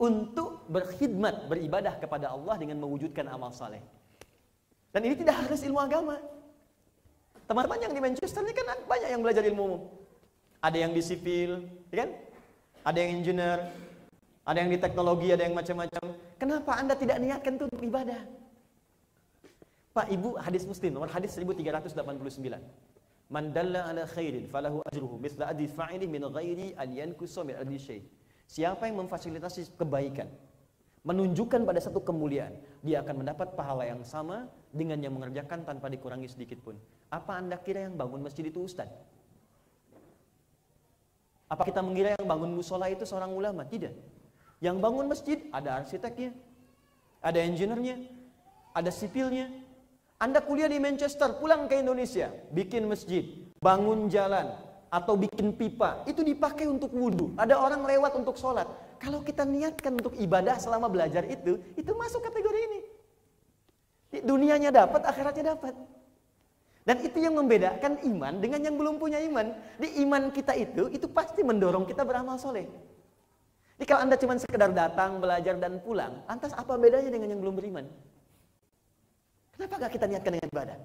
untuk berkhidmat, beribadah kepada Allah dengan mewujudkan amal saleh. Dan ini tidak harus ilmu agama. Teman-teman yang di Manchester ini kan banyak yang belajar ilmu. Ada yang di sipil, ya kan? Ada yang engineer, Ada yang di teknologi, ada yang macam-macam. Kenapa Anda tidak niatkan itu untuk ibadah? Pak Ibu hadis Muslim nomor hadis 1389. Man dalla ala khairin falahu ajruhu misla adhi fa'ili min ghairi an yankusa min adhi syai. Siapa yang memfasilitasi kebaikan, menunjukkan pada satu kemuliaan, dia akan mendapat pahala yang sama dengan yang mengerjakan tanpa dikurangi sedikit pun. Apa Anda kira yang bangun masjid itu ustaz? Apa kita mengira yang bangun musola itu seorang ulama? Tidak. Yang bangun masjid ada arsiteknya, ada engineer-nya, ada sipilnya, anda kuliah di Manchester, pulang ke Indonesia, bikin masjid, bangun jalan, atau bikin pipa, itu dipakai untuk wudhu. Ada orang lewat untuk sholat. Kalau kita niatkan untuk ibadah selama belajar itu, itu masuk kategori ini. Dunianya dapat, akhiratnya dapat. Dan itu yang membedakan iman dengan yang belum punya iman. Di iman kita itu, itu pasti mendorong kita beramal soleh. Jadi kalau Anda cuma sekedar datang, belajar, dan pulang, lantas apa bedanya dengan yang belum beriman? Kenapa gak kita niatkan dengan ibadah?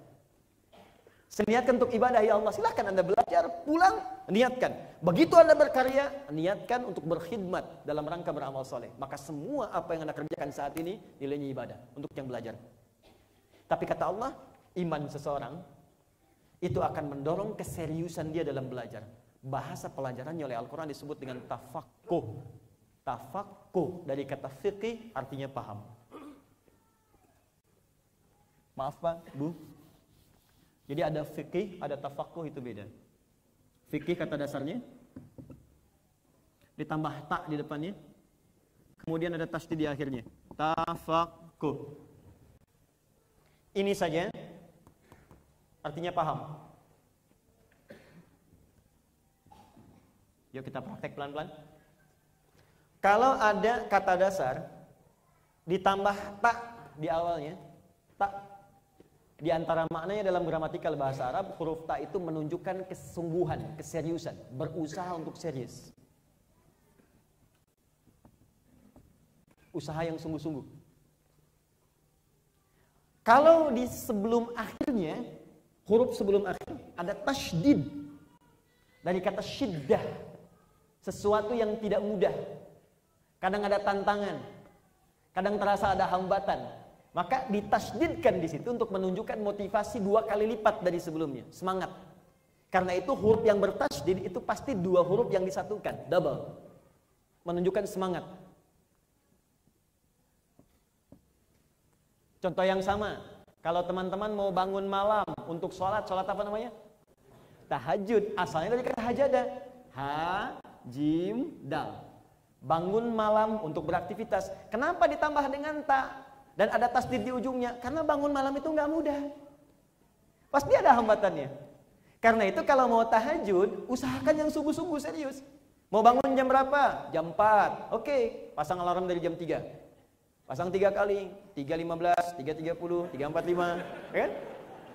Seniatkan untuk ibadah ya Allah. Silahkan Anda belajar, pulang, niatkan. Begitu Anda berkarya, niatkan untuk berkhidmat dalam rangka beramal soleh. Maka semua apa yang Anda kerjakan saat ini nilainya ibadah untuk yang belajar. Tapi kata Allah, iman seseorang itu akan mendorong keseriusan dia dalam belajar. Bahasa pelajarannya oleh Al-Quran disebut dengan tafakkuh. Tafakkuh dari kata fikih artinya paham. Maaf Pak, Bu. Jadi ada fikih, ada tafakuh itu beda. Fikih kata dasarnya ditambah tak di depannya. Kemudian ada tasdid di akhirnya. Tafakuh. Ini saja artinya paham. Yuk kita praktek pelan-pelan. Kalau ada kata dasar ditambah tak di awalnya, tak di antara maknanya dalam gramatikal bahasa Arab, huruf ta itu menunjukkan kesungguhan, keseriusan, berusaha untuk serius. Usaha yang sungguh-sungguh. Kalau di sebelum akhirnya, huruf sebelum akhir ada tashdid dari kata syiddah, sesuatu yang tidak mudah. Kadang ada tantangan, kadang terasa ada hambatan, maka ditasdidkan di situ untuk menunjukkan motivasi dua kali lipat dari sebelumnya. Semangat. Karena itu huruf yang bertasdid itu pasti dua huruf yang disatukan. Double. Menunjukkan semangat. Contoh yang sama. Kalau teman-teman mau bangun malam untuk sholat. Sholat apa namanya? Tahajud. Asalnya dari kata hajada. Ha, jim, dal. Bangun malam untuk beraktivitas. Kenapa ditambah dengan tak? dan ada tasdid di ujungnya. Karena bangun malam itu nggak mudah. Pasti ada hambatannya. Karena itu kalau mau tahajud usahakan yang sungguh-sungguh serius. Mau bangun jam berapa? Jam 4 oke pasang alarm dari jam 3 pasang tiga kali. 3.15 3.30 3.45 kan?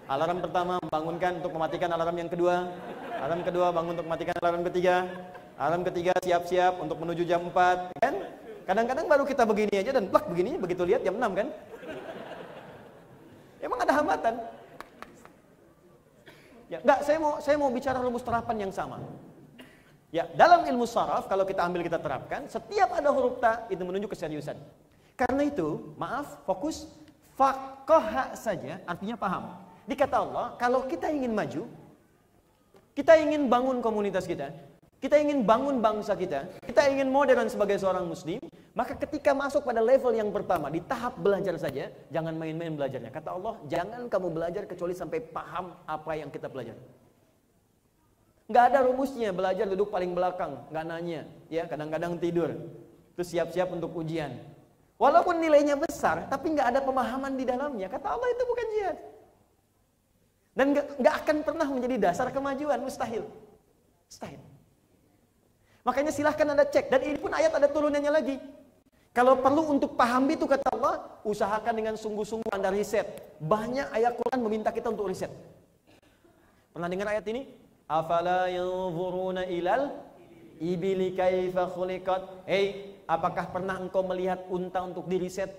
Alarm pertama bangunkan untuk mematikan alarm yang kedua. Alarm kedua bangun untuk mematikan alarm ketiga alarm ketiga siap-siap untuk menuju jam 4 kan Kadang-kadang baru kita begini aja dan plak begini begitu lihat jam 6 kan. Emang ada hambatan. Ya, enggak, saya mau saya mau bicara rumus terapan yang sama. Ya, dalam ilmu saraf kalau kita ambil kita terapkan, setiap ada huruf ta itu menunjuk keseriusan. Karena itu, maaf, fokus fakoha saja artinya paham. Dikata Allah, kalau kita ingin maju, kita ingin bangun komunitas kita, kita ingin bangun bangsa kita, kita ingin modern sebagai seorang muslim, maka ketika masuk pada level yang pertama, di tahap belajar saja, jangan main-main belajarnya. Kata Allah, jangan kamu belajar kecuali sampai paham apa yang kita pelajari. Nggak ada rumusnya, belajar duduk paling belakang, nggak nanya, ya kadang-kadang tidur, terus siap-siap untuk ujian. Walaupun nilainya besar, tapi nggak ada pemahaman di dalamnya. Kata Allah itu bukan jihad. Dan nggak akan pernah menjadi dasar kemajuan, mustahil. Mustahil. Makanya silahkan Anda cek. Dan ini pun ayat ada turunannya lagi. Kalau perlu untuk paham itu kata Allah, usahakan dengan sungguh-sungguh Anda riset. Banyak ayat Quran meminta kita untuk riset. Pernah dengar ayat ini? Afala yanzuruna ilal ibili kaifa khuliqat? Hei, apakah pernah engkau melihat unta untuk diriset?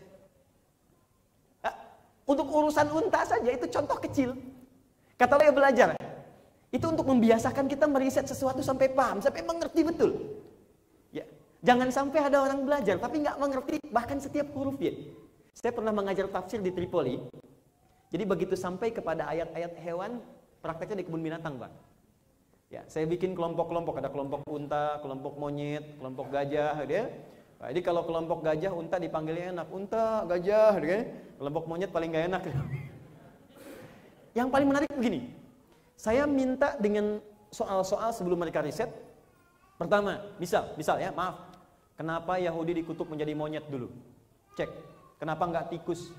Untuk urusan unta saja itu contoh kecil. Kata Allah belajar. Itu untuk membiasakan kita meriset sesuatu sampai paham, sampai mengerti betul. Ya. Jangan sampai ada orang belajar tapi nggak mengerti bahkan setiap huruf ya. Saya pernah mengajar tafsir di Tripoli. Jadi begitu sampai kepada ayat-ayat hewan, prakteknya di kebun binatang, Pak. Ya, saya bikin kelompok-kelompok, ada kelompok unta, kelompok monyet, kelompok gajah, gitu ya. Nah, jadi kalau kelompok gajah, unta dipanggilnya enak, unta, gajah, gitu ya. Kelompok monyet paling gak enak. Yang paling menarik begini, saya minta dengan soal-soal sebelum mereka riset. Pertama, misal, misal ya, maaf, Kenapa Yahudi dikutuk menjadi monyet dulu? Cek. Kenapa nggak tikus?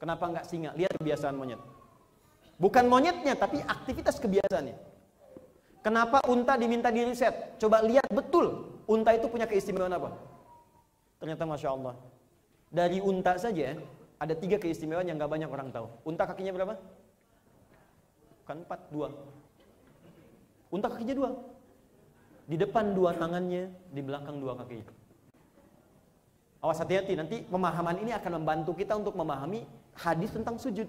Kenapa nggak singa? Lihat kebiasaan monyet. Bukan monyetnya, tapi aktivitas kebiasaannya. Kenapa unta diminta di riset? Coba lihat betul, unta itu punya keistimewaan apa? Ternyata Masya Allah. Dari unta saja, ada tiga keistimewaan yang nggak banyak orang tahu. Unta kakinya berapa? Kan empat, dua. Unta kakinya dua. Di depan dua tangannya, di belakang dua kaki. Awas hati-hati, nanti pemahaman ini akan membantu kita untuk memahami hadis tentang sujud.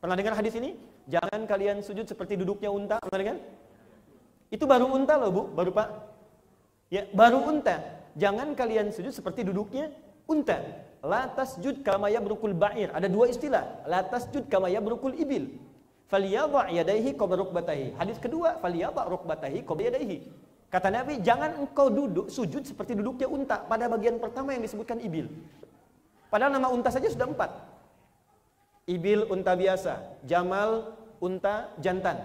Pernah dengar hadis ini? Jangan kalian sujud seperti duduknya unta, pernah dengar? Itu baru unta loh bu, baru pak. Ya, baru unta. Jangan kalian sujud seperti duduknya unta. Latas jud kamaya berukul ba'ir. Ada dua istilah. Latas jud kamaya berukul ibil. Faliyadha yadaihi qabla rukbatahi. Hadis kedua, faliyadha rukbatahi qabla yadaihi. Kata Nabi, jangan engkau duduk sujud seperti duduknya unta pada bagian pertama yang disebutkan ibil. Padahal nama unta saja sudah empat. Ibil unta biasa, Jamal unta jantan,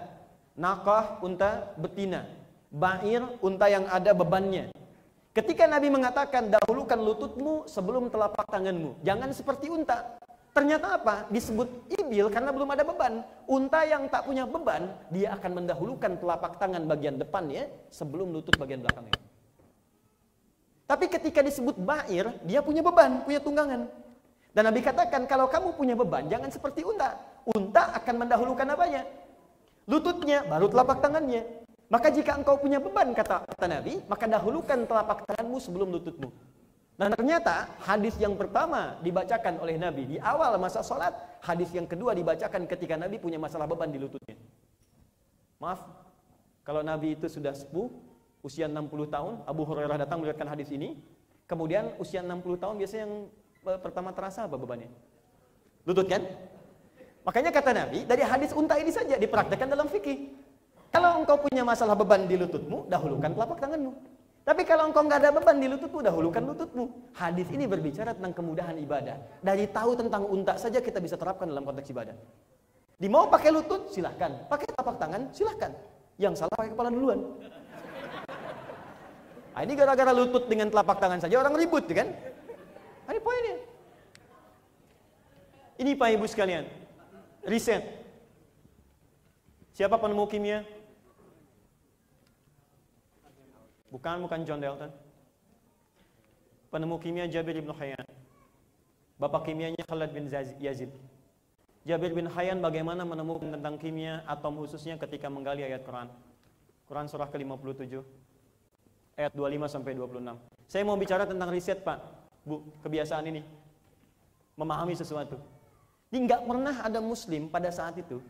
Nakah unta betina, Ba'ir unta yang ada bebannya. Ketika Nabi mengatakan dahulukan lututmu sebelum telapak tanganmu, jangan seperti unta. Ternyata apa? Disebut ibil karena belum ada beban. Unta yang tak punya beban, dia akan mendahulukan telapak tangan bagian depannya sebelum lutut bagian belakangnya. Tapi ketika disebut bair, dia punya beban, punya tunggangan. Dan Nabi katakan, kalau kamu punya beban, jangan seperti unta. Unta akan mendahulukan apanya? Lututnya, baru telapak tangannya. Maka jika engkau punya beban, kata, kata Nabi, maka dahulukan telapak tanganmu sebelum lututmu. Dan ternyata hadis yang pertama dibacakan oleh Nabi di awal masa sholat, hadis yang kedua dibacakan ketika Nabi punya masalah beban di lututnya. Maaf, kalau Nabi itu sudah sepuh, usia 60 tahun, Abu Hurairah datang melihatkan hadis ini, kemudian usia 60 tahun biasanya yang eh, pertama terasa apa bebannya? Lutut kan? Makanya kata Nabi, dari hadis unta ini saja dipraktekkan dalam fikih. Kalau engkau punya masalah beban di lututmu, dahulukan telapak tanganmu. Tapi kalau engkau nggak ada beban di lututmu, dahulukan lututmu. Hadis ini berbicara tentang kemudahan ibadah. Dari tahu tentang unta saja kita bisa terapkan dalam konteks ibadah. Di mau pakai lutut, silahkan. Pakai tapak tangan, silahkan. Yang salah pakai kepala duluan. Nah, ini gara-gara lutut dengan telapak tangan saja orang ribut, kan? Ini poinnya. Ini Pak Ibu sekalian, riset. Siapa penemu kimia? Bukan, bukan John Dalton. Penemu kimia Jabir bin Hayyan. Bapak kimianya Khalid bin Yazid. Jabir bin Hayyan bagaimana menemukan tentang kimia atom khususnya ketika menggali ayat Quran. Quran surah ke-57 ayat 25 sampai 26. Saya mau bicara tentang riset, Pak. Bu, kebiasaan ini. Memahami sesuatu. Ini nggak pernah ada muslim pada saat itu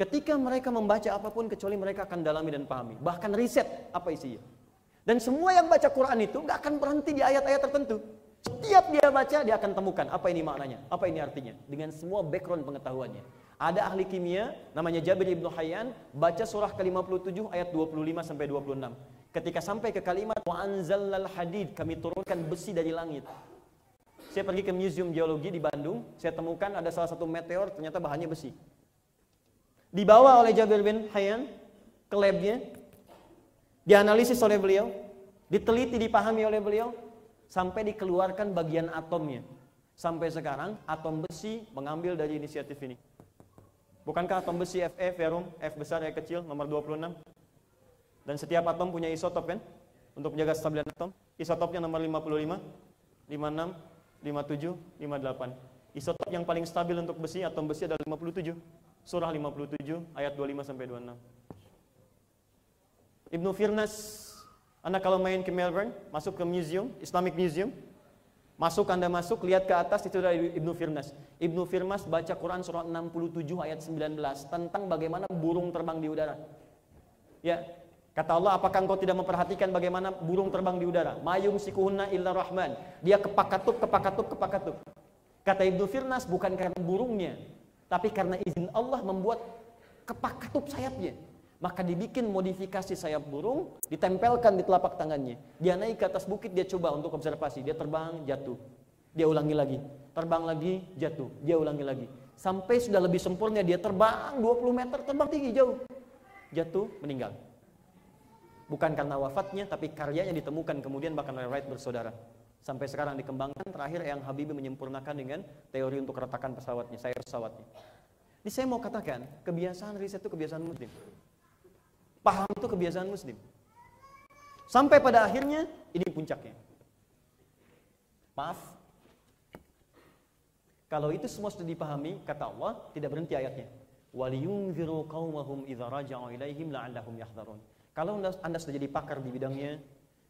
ketika mereka membaca apa pun kecuali mereka akan dalami dan pahami. Bahkan riset apa isinya. Dan semua yang baca Quran itu nggak akan berhenti di ayat-ayat tertentu. Setiap dia baca, dia akan temukan apa ini maknanya, apa ini artinya. Dengan semua background pengetahuannya. Ada ahli kimia, namanya Jabir ibn Hayyan, baca surah ke-57 ayat 25 sampai 26. Ketika sampai ke kalimat wa anzalnal hadid, kami turunkan besi dari langit. Saya pergi ke Museum Geologi di Bandung, saya temukan ada salah satu meteor ternyata bahannya besi. Dibawa oleh Jabir bin Hayyan ke labnya, dianalisis oleh beliau, diteliti, dipahami oleh beliau, sampai dikeluarkan bagian atomnya. Sampai sekarang atom besi mengambil dari inisiatif ini. Bukankah atom besi Fe, ferum, F besar, E kecil, nomor 26? Dan setiap atom punya isotop kan? Untuk menjaga stabilitas atom. Isotopnya nomor 55, 56, 57, 58. Isotop yang paling stabil untuk besi, atom besi adalah 57. Surah 57 ayat 25 sampai 26. Ibnu Firnas, Anda kalau main ke Melbourne, masuk ke museum, Islamic Museum, masuk Anda masuk, lihat ke atas itu dari Ibnu Firnas. Ibnu Firnas baca Quran surah 67 ayat 19 tentang bagaimana burung terbang di udara. Ya, Kata Allah, apakah engkau tidak memperhatikan bagaimana burung terbang di udara? Mayung sikuhunna illa rahman. Dia kepakatuk, kepakatuk, kepakatuk. Kata Ibnu Firnas, bukan karena burungnya, tapi karena izin Allah membuat kepakatuk sayapnya. Maka dibikin modifikasi sayap burung, ditempelkan di telapak tangannya. Dia naik ke atas bukit, dia coba untuk observasi. Dia terbang, jatuh. Dia ulangi lagi. Terbang lagi, jatuh. Dia ulangi lagi. Sampai sudah lebih sempurna, dia terbang 20 meter, terbang tinggi jauh. Jatuh, meninggal. Bukan karena wafatnya, tapi karyanya ditemukan kemudian bahkan oleh Wright bersaudara. Sampai sekarang dikembangkan, terakhir yang Habibie menyempurnakan dengan teori untuk keretakan pesawatnya, sayap pesawatnya. Ini saya mau katakan, kebiasaan riset itu kebiasaan muslim. Paham itu kebiasaan muslim. Sampai pada akhirnya ini puncaknya. Maaf. Kalau itu semua sudah dipahami, kata Allah, tidak berhenti ayatnya. وَلِيُنْذِرُوا قَوْمَهُمْ إِذَا رَجَعُوا إِلَيْهِمْ لَعَلَّهُمْ يَحْذَرُونَ Kalau anda sudah jadi pakar di bidangnya,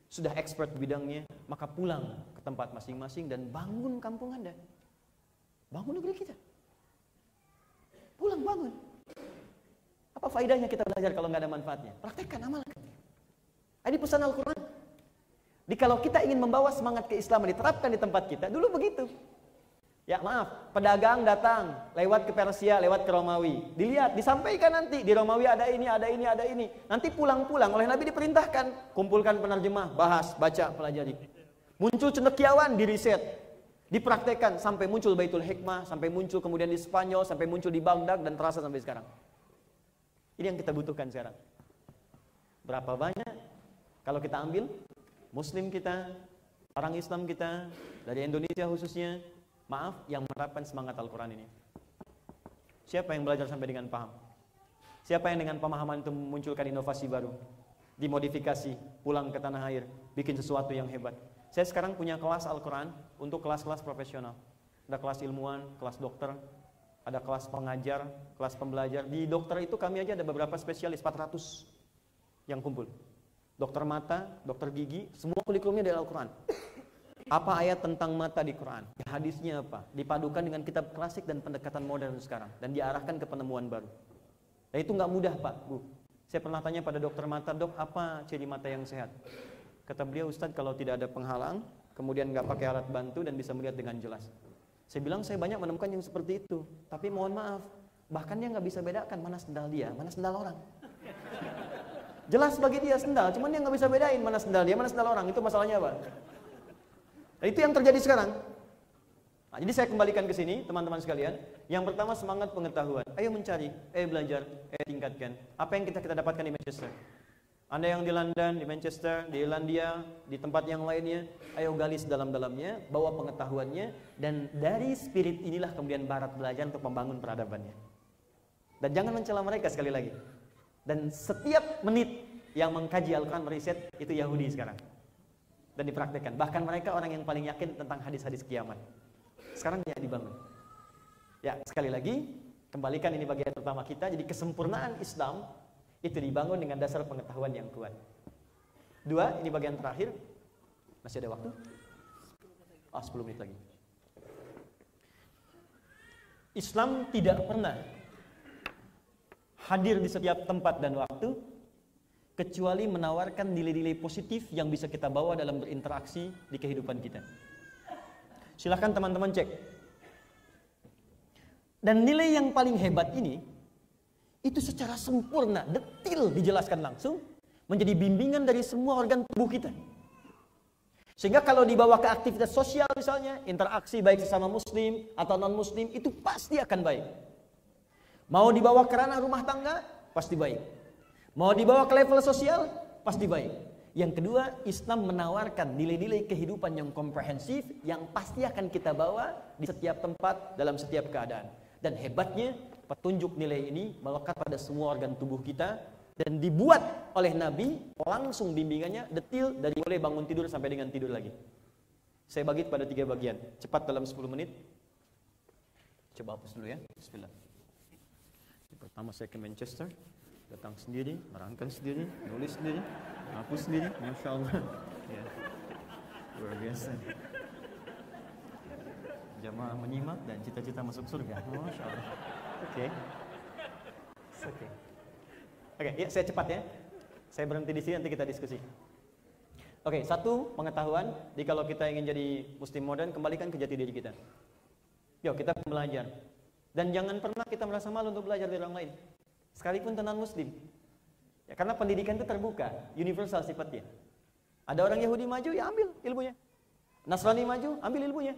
sudah expert di bidangnya, maka pulang ke tempat masing-masing dan bangun kampung anda. Bangun negeri kita. Pulang bangun. Apa faedahnya kita belajar kalau nggak ada manfaatnya? Praktekkan, amalkan. Ini pesan Al-Quran. Jadi kalau kita ingin membawa semangat keislaman diterapkan di tempat kita, dulu begitu. Ya maaf, pedagang datang lewat ke Persia, lewat ke Romawi. Dilihat, disampaikan nanti di Romawi ada ini, ada ini, ada ini. Nanti pulang-pulang oleh Nabi diperintahkan kumpulkan penerjemah, bahas, baca, pelajari. Muncul cendekiawan di riset, dipraktekkan sampai muncul Baitul Hikmah, sampai muncul kemudian di Spanyol, sampai muncul di Baghdad dan terasa sampai sekarang. Ini yang kita butuhkan sekarang. Berapa banyak kalau kita ambil muslim kita, orang Islam kita, dari Indonesia khususnya, maaf yang menerapkan semangat Al-Quran ini. Siapa yang belajar sampai dengan paham? Siapa yang dengan pemahaman itu memunculkan inovasi baru? Dimodifikasi, pulang ke tanah air, bikin sesuatu yang hebat. Saya sekarang punya kelas Al-Quran untuk kelas-kelas profesional. Ada kelas ilmuwan, kelas dokter, ada kelas pengajar, kelas pembelajar. Di dokter itu kami aja ada beberapa spesialis, 400 yang kumpul. Dokter mata, dokter gigi, semua kurikulumnya dari Al-Quran. Apa ayat tentang mata di Quran? Hadisnya apa? Dipadukan dengan kitab klasik dan pendekatan modern sekarang. Dan diarahkan ke penemuan baru. Dan itu nggak mudah Pak, Bu. Saya pernah tanya pada dokter mata, dok apa ciri mata yang sehat? Kata beliau, Ustadz kalau tidak ada penghalang, kemudian nggak pakai alat bantu dan bisa melihat dengan jelas. Saya bilang saya banyak menemukan yang seperti itu. Tapi mohon maaf, bahkan dia nggak bisa bedakan mana sendal dia, mana sendal orang. Jelas bagi dia sendal, cuman dia nggak bisa bedain mana sendal dia, mana sendal orang. Itu masalahnya apa? Nah, itu yang terjadi sekarang. Nah, jadi saya kembalikan ke sini, teman-teman sekalian. Yang pertama semangat pengetahuan. Ayo mencari, ayo belajar, ayo tingkatkan. Apa yang kita kita dapatkan di Manchester? Anda yang di London, di Manchester, di Irlandia, di tempat yang lainnya, ayo gali sedalam-dalamnya, bawa pengetahuannya, dan dari spirit inilah kemudian Barat belajar untuk membangun peradabannya. Dan jangan mencela mereka sekali lagi. Dan setiap menit yang mengkaji Al-Quran meriset, itu Yahudi sekarang. Dan dipraktekkan. Bahkan mereka orang yang paling yakin tentang hadis-hadis kiamat. Sekarang dia dibangun. Ya, sekali lagi, kembalikan ini bagian pertama kita. Jadi kesempurnaan Islam itu dibangun dengan dasar pengetahuan yang kuat. Dua, ini bagian terakhir. Masih ada waktu? Ah, oh, 10 menit lagi. Islam tidak pernah hadir di setiap tempat dan waktu kecuali menawarkan nilai-nilai positif yang bisa kita bawa dalam berinteraksi di kehidupan kita. Silahkan teman-teman cek. Dan nilai yang paling hebat ini itu secara sempurna, detil dijelaskan langsung menjadi bimbingan dari semua organ tubuh kita. Sehingga kalau dibawa ke aktivitas sosial misalnya, interaksi baik sesama muslim atau non muslim itu pasti akan baik. Mau dibawa ke ranah rumah tangga, pasti baik. Mau dibawa ke level sosial, pasti baik. Yang kedua, Islam menawarkan nilai-nilai kehidupan yang komprehensif yang pasti akan kita bawa di setiap tempat dalam setiap keadaan. Dan hebatnya, petunjuk nilai ini melekat pada semua organ tubuh kita dan dibuat oleh Nabi langsung bimbingannya detil dari mulai bangun tidur sampai dengan tidur lagi. Saya bagi pada tiga bagian, cepat dalam 10 menit. Coba hapus dulu ya. Bismillah. Pertama saya ke Manchester, datang sendiri, merangkan sendiri, nulis sendiri, hapus sendiri, masya Allah. Ya. Luar biasa. Jamaah menyimak dan cita-cita masuk surga. Masya Allah. Oke. Okay. Oke, okay, ya saya cepat ya. Saya berhenti di sini nanti kita diskusi. Oke, satu pengetahuan, di kalau kita ingin jadi muslim modern, kembalikan ke jati diri kita. Yuk, kita belajar. Dan jangan pernah kita merasa malu untuk belajar dari orang lain. Sekalipun tentang muslim. Ya, karena pendidikan itu terbuka, universal sifatnya. Ada orang Yahudi maju, ya ambil ilmunya. Nasrani maju, ambil ilmunya.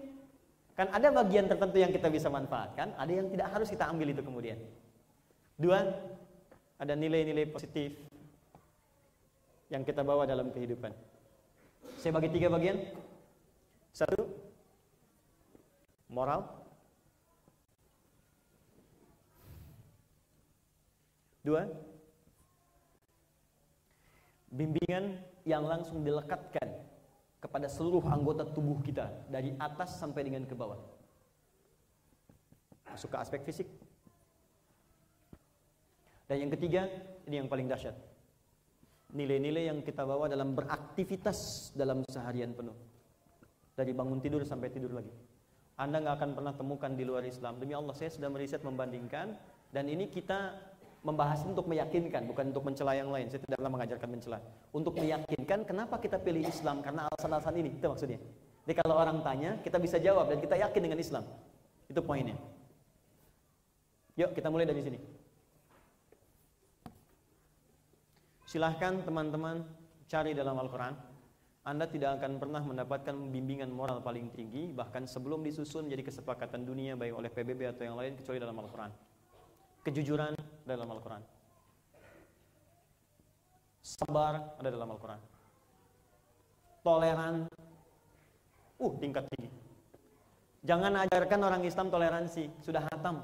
Kan ada bagian tertentu yang kita bisa manfaatkan, ada yang tidak harus kita ambil itu kemudian. Dua, ada nilai-nilai positif yang kita bawa dalam kehidupan. Saya bagi tiga bagian. Satu, moral. Dua, bimbingan yang langsung dilekatkan kepada seluruh anggota tubuh kita dari atas sampai dengan ke bawah. Masuk ke aspek fisik. Dan yang ketiga, ini yang paling dahsyat. Nilai-nilai yang kita bawa dalam beraktivitas dalam seharian penuh. Dari bangun tidur sampai tidur lagi. Anda nggak akan pernah temukan di luar Islam. Demi Allah, saya sudah meriset membandingkan dan ini kita membahas untuk meyakinkan, bukan untuk mencela yang lain. Saya tidak pernah mengajarkan mencela. Untuk meyakinkan kenapa kita pilih Islam karena alasan-alasan ini, itu maksudnya. Jadi kalau orang tanya, kita bisa jawab dan kita yakin dengan Islam. Itu poinnya. Yuk kita mulai dari sini. Silahkan teman-teman cari dalam Al-Quran. Anda tidak akan pernah mendapatkan bimbingan moral paling tinggi, bahkan sebelum disusun menjadi kesepakatan dunia baik oleh PBB atau yang lain kecuali dalam Al-Quran kejujuran dalam Al-Quran. Sabar ada dalam Al-Quran. Toleran, uh tingkat tinggi. Jangan ajarkan orang Islam toleransi, sudah hatam.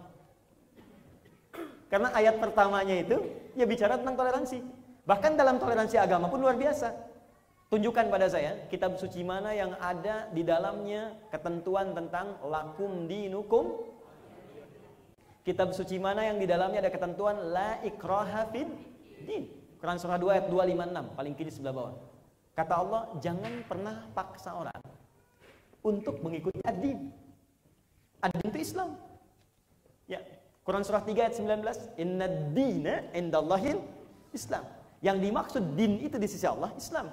Karena ayat pertamanya itu ya bicara tentang toleransi. Bahkan dalam toleransi agama pun luar biasa. Tunjukkan pada saya kitab suci mana yang ada di dalamnya ketentuan tentang lakum dinukum Kitab suci mana yang di dalamnya ada ketentuan la ikraha fid din. Quran surah 2 ayat 256 paling kiri sebelah bawah. Kata Allah, jangan pernah paksa orang untuk mengikuti ad-din. Ad-din itu Islam. Ya, Quran surah 3 ayat 19, "Inna dina indallahil Islam." Yang dimaksud din itu di sisi Allah Islam.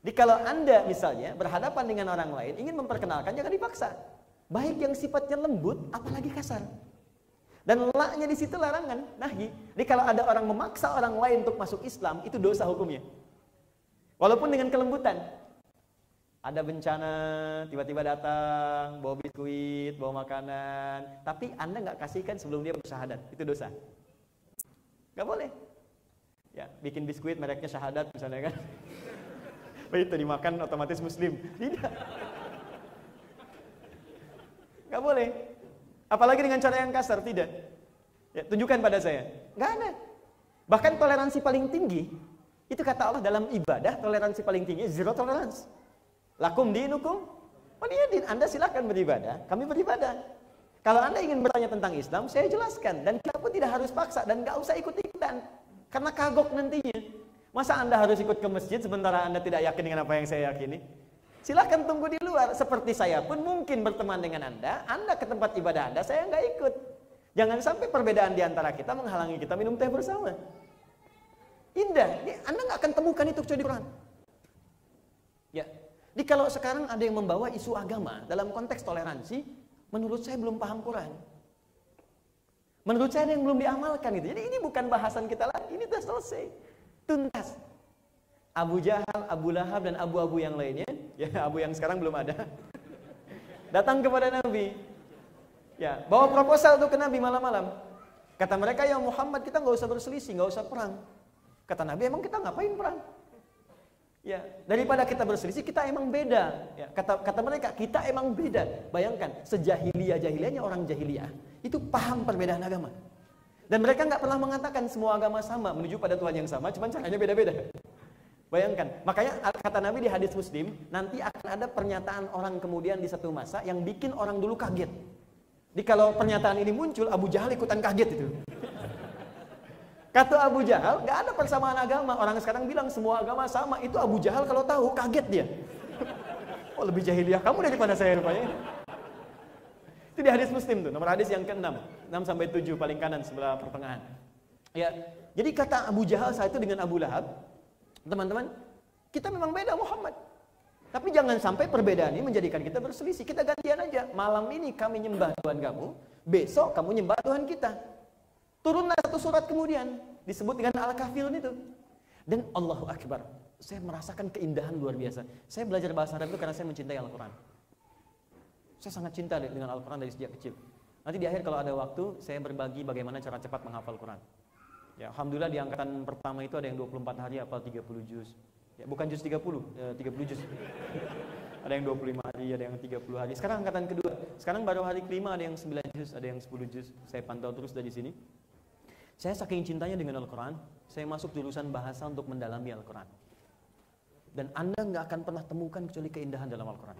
Jadi kalau Anda misalnya berhadapan dengan orang lain ingin memperkenalkan jangan dipaksa. Baik yang sifatnya lembut apalagi kasar. Dan laknya di situ larangan, nahi. Jadi kalau ada orang memaksa orang lain untuk masuk Islam, itu dosa hukumnya. Walaupun dengan kelembutan. Ada bencana, tiba-tiba datang, bawa biskuit, bawa makanan. Tapi Anda nggak kasihkan sebelum dia bersyahadat. Itu dosa. Nggak boleh. Ya, bikin biskuit mereknya syahadat misalnya kan. itu dimakan otomatis muslim. Tidak. Nggak boleh. Apalagi dengan cara yang kasar, tidak. Ya, tunjukkan pada saya. Nggak ada. Bahkan toleransi paling tinggi, itu kata Allah dalam ibadah, toleransi paling tinggi, zero tolerance. Lakum dinukum, waliyadin. Anda silahkan beribadah, kami beribadah. Kalau Anda ingin bertanya tentang Islam, saya jelaskan. Dan kita pun tidak harus paksa, dan nggak usah ikut-ikutan. Karena kagok nantinya. Masa Anda harus ikut ke masjid sementara Anda tidak yakin dengan apa yang saya yakini? Silahkan tunggu di luar. Seperti saya pun mungkin berteman dengan Anda, Anda ke tempat ibadah Anda, saya nggak ikut. Jangan sampai perbedaan di antara kita menghalangi kita minum teh bersama. Indah, Anda nggak akan temukan itu kecuali di Quran. Ya, jadi kalau sekarang ada yang membawa isu agama dalam konteks toleransi, menurut saya belum paham Quran. Menurut saya ada yang belum diamalkan itu. Jadi ini bukan bahasan kita lagi, ini sudah selesai. Tuntas. Abu Jahal, Abu Lahab dan abu-abu yang lainnya, ya abu yang sekarang belum ada. Datang kepada Nabi. Ya, bawa proposal tuh ke Nabi malam-malam. Kata mereka, ya Muhammad kita nggak usah berselisih, nggak usah perang. Kata Nabi, emang kita ngapain perang? Ya, daripada kita berselisih, kita emang beda. Ya, kata kata mereka, kita emang beda. Bayangkan, sejahiliyah jahiliyahnya orang jahiliyah itu paham perbedaan agama. Dan mereka nggak pernah mengatakan semua agama sama menuju pada Tuhan yang sama, cuma caranya beda-beda. Bayangkan, makanya kata Nabi di hadis Muslim, nanti akan ada pernyataan orang kemudian di satu masa yang bikin orang dulu kaget. Jadi kalau pernyataan ini muncul, Abu Jahal ikutan kaget itu. Kata Abu Jahal, nggak ada persamaan agama. Orang sekarang bilang semua agama sama. Itu Abu Jahal kalau tahu kaget dia. Oh lebih jahiliyah kamu daripada saya rupanya. Itu di hadis Muslim tuh, nomor hadis yang ke-6. 6 sampai 7 paling kanan sebelah pertengahan. Ya, jadi kata Abu Jahal saat itu dengan Abu Lahab, Teman-teman, kita memang beda Muhammad. Tapi jangan sampai perbedaan ini menjadikan kita berselisih. Kita gantian aja. Malam ini kami nyembah Tuhan kamu, besok kamu nyembah Tuhan kita. Turunlah satu surat kemudian disebut dengan Al-Kafirun itu. Dan Allahu Akbar. Saya merasakan keindahan luar biasa. Saya belajar bahasa Arab itu karena saya mencintai Al-Quran. Saya sangat cinta dengan Al-Quran dari sejak kecil. Nanti di akhir kalau ada waktu, saya berbagi bagaimana cara cepat menghafal Quran. Ya, Alhamdulillah di angkatan pertama itu ada yang 24 hari hafal 30 juz. Ya, bukan juz 30, eh, 30 juz. ada yang 25 hari, ada yang 30 hari. Sekarang angkatan kedua. Sekarang baru hari kelima ada yang 9 juz, ada yang 10 juz. Saya pantau terus dari sini. Saya saking cintanya dengan Al-Quran, saya masuk jurusan bahasa untuk mendalami Al-Quran. Dan Anda nggak akan pernah temukan kecuali keindahan dalam Al-Quran.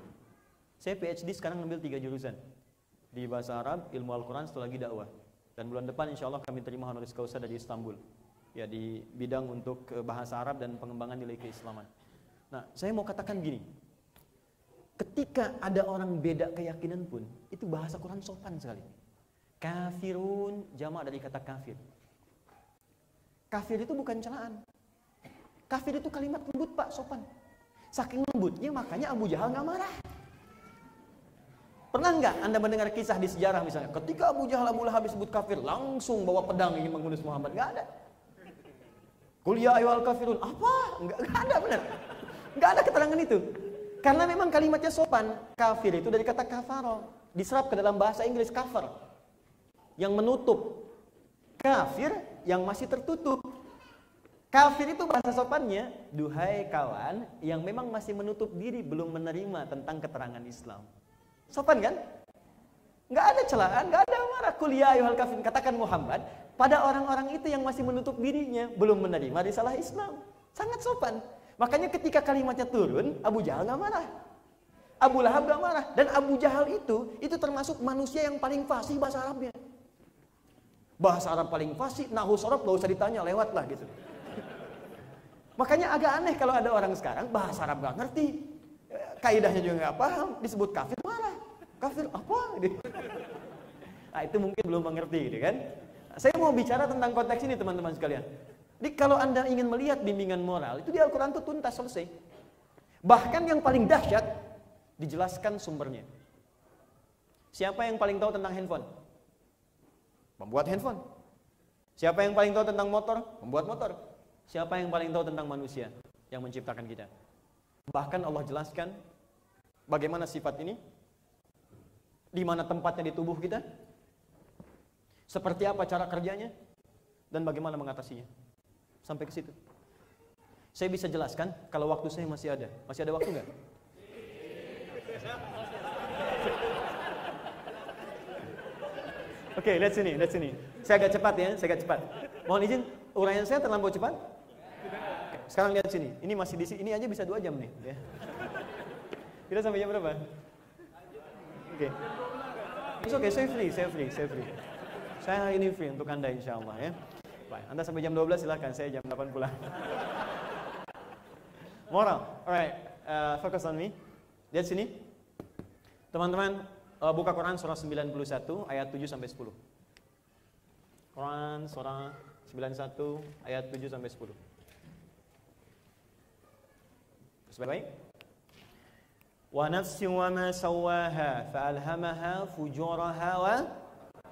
Saya PhD sekarang ngambil tiga jurusan. Di bahasa Arab, ilmu Al-Quran, setelah lagi dakwah. Dan bulan depan insya Allah kami terima honoris causa dari Istanbul ya di bidang untuk bahasa Arab dan pengembangan nilai keislaman. Nah, saya mau katakan gini. Ketika ada orang beda keyakinan pun, itu bahasa Quran sopan sekali. Kafirun jamaah dari kata kafir. Kafir itu bukan celaan. Kafir itu kalimat lembut pak, sopan. Saking lembutnya makanya Abu Jahal nggak marah. Pernah nggak Anda mendengar kisah di sejarah misalnya, ketika Abu Jahal Abu Lahab disebut kafir, langsung bawa pedang ingin membunuh Muhammad? Nggak ada. Kuliah ayyuhal kafirun. Apa? Enggak ada benar. Enggak ada keterangan itu. Karena memang kalimatnya sopan. Kafir itu dari kata kafaro. Diserap ke dalam bahasa Inggris kafir. Yang menutup. Kafir yang masih tertutup. Kafir itu bahasa sopannya, duhai kawan yang memang masih menutup diri belum menerima tentang keterangan Islam. Sopan kan? Enggak ada celaan, enggak ada marah. Kuliah ayuhal kafir. Katakan Muhammad, pada orang-orang itu yang masih menutup dirinya, belum menerima risalah Islam. Sangat sopan. Makanya ketika kalimatnya turun, Abu Jahal gak marah. Abu Lahab gak marah. Dan Abu Jahal itu, itu termasuk manusia yang paling fasih bahasa Arabnya. Bahasa Arab paling fasih, nahu sorob gak usah ditanya, lewat lah gitu. Makanya agak aneh kalau ada orang sekarang bahasa Arab gak ngerti. Kaidahnya juga gak paham, disebut kafir marah. Kafir apa? Nah itu mungkin belum mengerti gitu kan. Saya mau bicara tentang konteks ini teman-teman sekalian. Jadi kalau Anda ingin melihat bimbingan moral, itu di Al-Quran itu tuntas selesai. Bahkan yang paling dahsyat, dijelaskan sumbernya. Siapa yang paling tahu tentang handphone? Membuat handphone. Siapa yang paling tahu tentang motor? Membuat motor. Siapa yang paling tahu tentang manusia yang menciptakan kita? Bahkan Allah jelaskan bagaimana sifat ini, di mana tempatnya di tubuh kita, seperti apa cara kerjanya? Dan bagaimana mengatasinya? Sampai ke situ. Saya bisa jelaskan kalau waktu saya masih ada. Masih ada waktu nggak? Oke, okay, lihat sini, lihat sini. Saya agak cepat ya, saya agak cepat. Mohon izin, uraian saya terlalu cepat? Sekarang lihat sini, ini masih di sini, ini aja bisa dua jam nih. Ya. Kita sampai jam berapa? Oke. Okay. Oke, okay, saya free, saya free, saya free. Saya hari ini free untuk Anda insya Allah ya. Baik, Anda sampai jam 12 silahkan, saya jam 8 pulang. Moral, alright, uh, focus on me. Lihat sini. Teman-teman, uh, buka Quran surah 91 ayat 7 sampai 10. Quran surah 91 ayat 7 sampai 10. Baik. Wa nafsi wa ma sawaha fa alhamaha fujuraha wa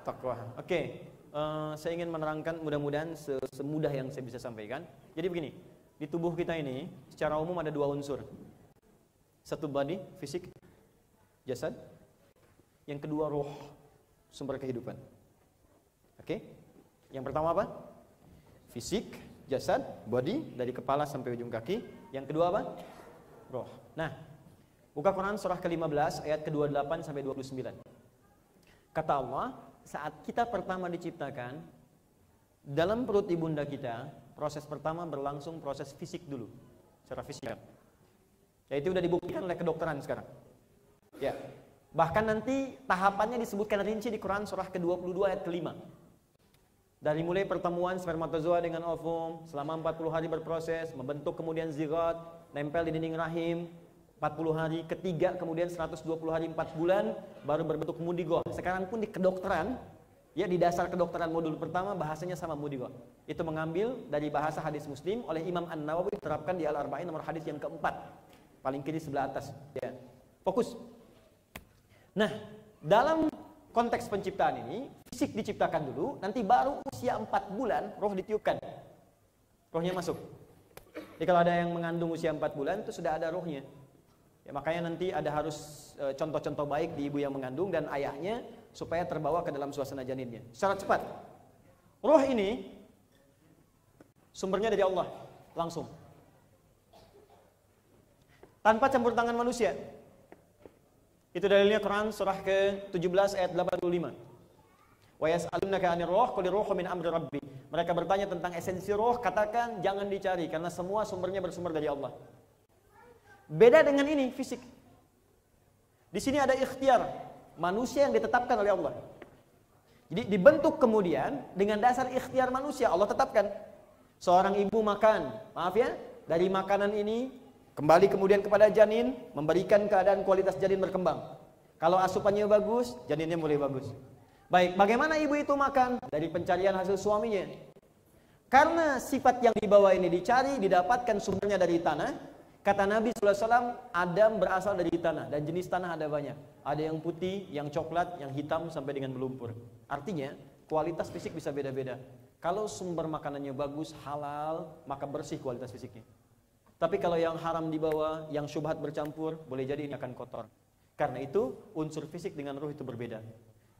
Takwa. Oke, uh, saya ingin menerangkan mudah-mudahan semudah yang saya bisa sampaikan. Jadi begini, di tubuh kita ini secara umum ada dua unsur. Satu body, fisik, jasad. Yang kedua roh, sumber kehidupan. Oke? Okay? Yang pertama apa? Fisik, jasad, body dari kepala sampai ujung kaki. Yang kedua apa? Roh. Nah, buka Quran surah ke-15 ayat ke-28 sampai 29. Kata Allah, saat kita pertama diciptakan, dalam perut ibunda kita, proses pertama berlangsung proses fisik dulu, secara fisik. Ya itu sudah dibuktikan oleh kedokteran sekarang. Ya. Bahkan nanti tahapannya disebutkan rinci di Quran surah ke-22 ayat ke-5. Dari mulai pertemuan spermatozoa dengan ovum selama 40 hari berproses, membentuk kemudian zigot, nempel di dinding rahim, 40 hari, ketiga kemudian 120 hari 4 bulan baru berbentuk mundigo. Sekarang pun di kedokteran Ya di dasar kedokteran modul pertama bahasanya sama mudiwa. Itu mengambil dari bahasa hadis Muslim oleh Imam An Nawawi diterapkan di Al Arba'in nomor hadis yang keempat, paling kiri sebelah atas. Ya, fokus. Nah, dalam konteks penciptaan ini fisik diciptakan dulu, nanti baru usia 4 bulan roh ditiupkan. Rohnya masuk. Jadi kalau ada yang mengandung usia 4 bulan itu sudah ada rohnya. Ya, makanya nanti ada harus e, contoh-contoh baik di ibu yang mengandung dan ayahnya supaya terbawa ke dalam suasana janinnya. Secara cepat. Roh ini sumbernya dari Allah langsung. Tanpa campur tangan manusia. Itu dalilnya Quran surah ke-17 ayat 85. Wa yas'alunaka 'anir roh qul ruhu min amri rabbi. Mereka bertanya tentang esensi roh, katakan jangan dicari karena semua sumbernya bersumber dari Allah. Beda dengan ini fisik. Di sini ada ikhtiar, manusia yang ditetapkan oleh Allah. Jadi dibentuk kemudian dengan dasar ikhtiar manusia Allah tetapkan. Seorang ibu makan, maaf ya, dari makanan ini kembali kemudian kepada janin, memberikan keadaan kualitas janin berkembang. Kalau asupannya bagus, janinnya mulai bagus. Baik, bagaimana ibu itu makan? Dari pencarian hasil suaminya. Karena sifat yang dibawa ini dicari, didapatkan sumbernya dari tanah, Kata Nabi SAW, Adam berasal dari tanah dan jenis tanah ada banyak. Ada yang putih, yang coklat, yang hitam sampai dengan melumpur. Artinya kualitas fisik bisa beda-beda. Kalau sumber makanannya bagus, halal, maka bersih kualitas fisiknya. Tapi kalau yang haram dibawa, yang syubhat bercampur, boleh jadi ini akan kotor. Karena itu unsur fisik dengan ruh itu berbeda.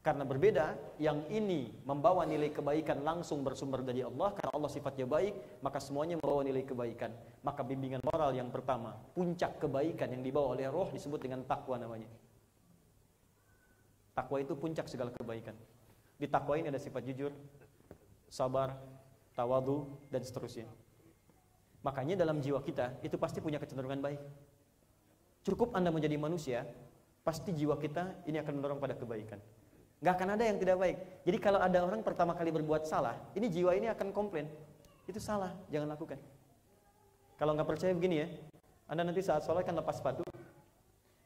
Karena berbeda, yang ini membawa nilai kebaikan langsung bersumber dari Allah karena Allah sifatnya baik, maka semuanya membawa nilai kebaikan. Maka bimbingan moral yang pertama, puncak kebaikan yang dibawa oleh roh disebut dengan takwa namanya. Takwa itu puncak segala kebaikan. Di takwa ini ada sifat jujur, sabar, tawadu dan seterusnya. Makanya dalam jiwa kita itu pasti punya kecenderungan baik. Cukup Anda menjadi manusia, pasti jiwa kita ini akan mendorong pada kebaikan. Gak akan ada yang tidak baik. Jadi kalau ada orang pertama kali berbuat salah, ini jiwa ini akan komplain. Itu salah, jangan lakukan. Kalau nggak percaya begini ya, Anda nanti saat sholat kan lepas sepatu,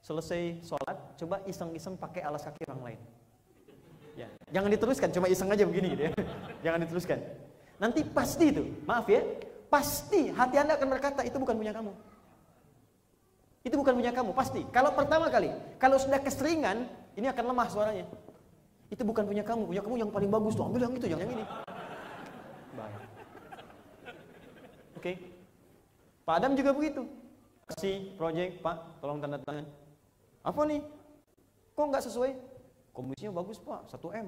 selesai sholat, coba iseng-iseng pakai alas kaki orang lain. Ya, jangan diteruskan, cuma iseng aja begini gitu ya. jangan diteruskan. Nanti pasti itu, maaf ya, pasti hati Anda akan berkata itu bukan punya kamu. Itu bukan punya kamu, pasti. Kalau pertama kali, kalau sudah keseringan, ini akan lemah suaranya. Itu bukan punya kamu, punya kamu yang paling bagus tuh, ambil yang itu, yang, yang ini. Baik. Oke. Okay. Pak Adam juga begitu. Kasih project, Pak, tolong tanda tangan. Apa nih? Kok nggak sesuai? Komisinya bagus, Pak, 1 M.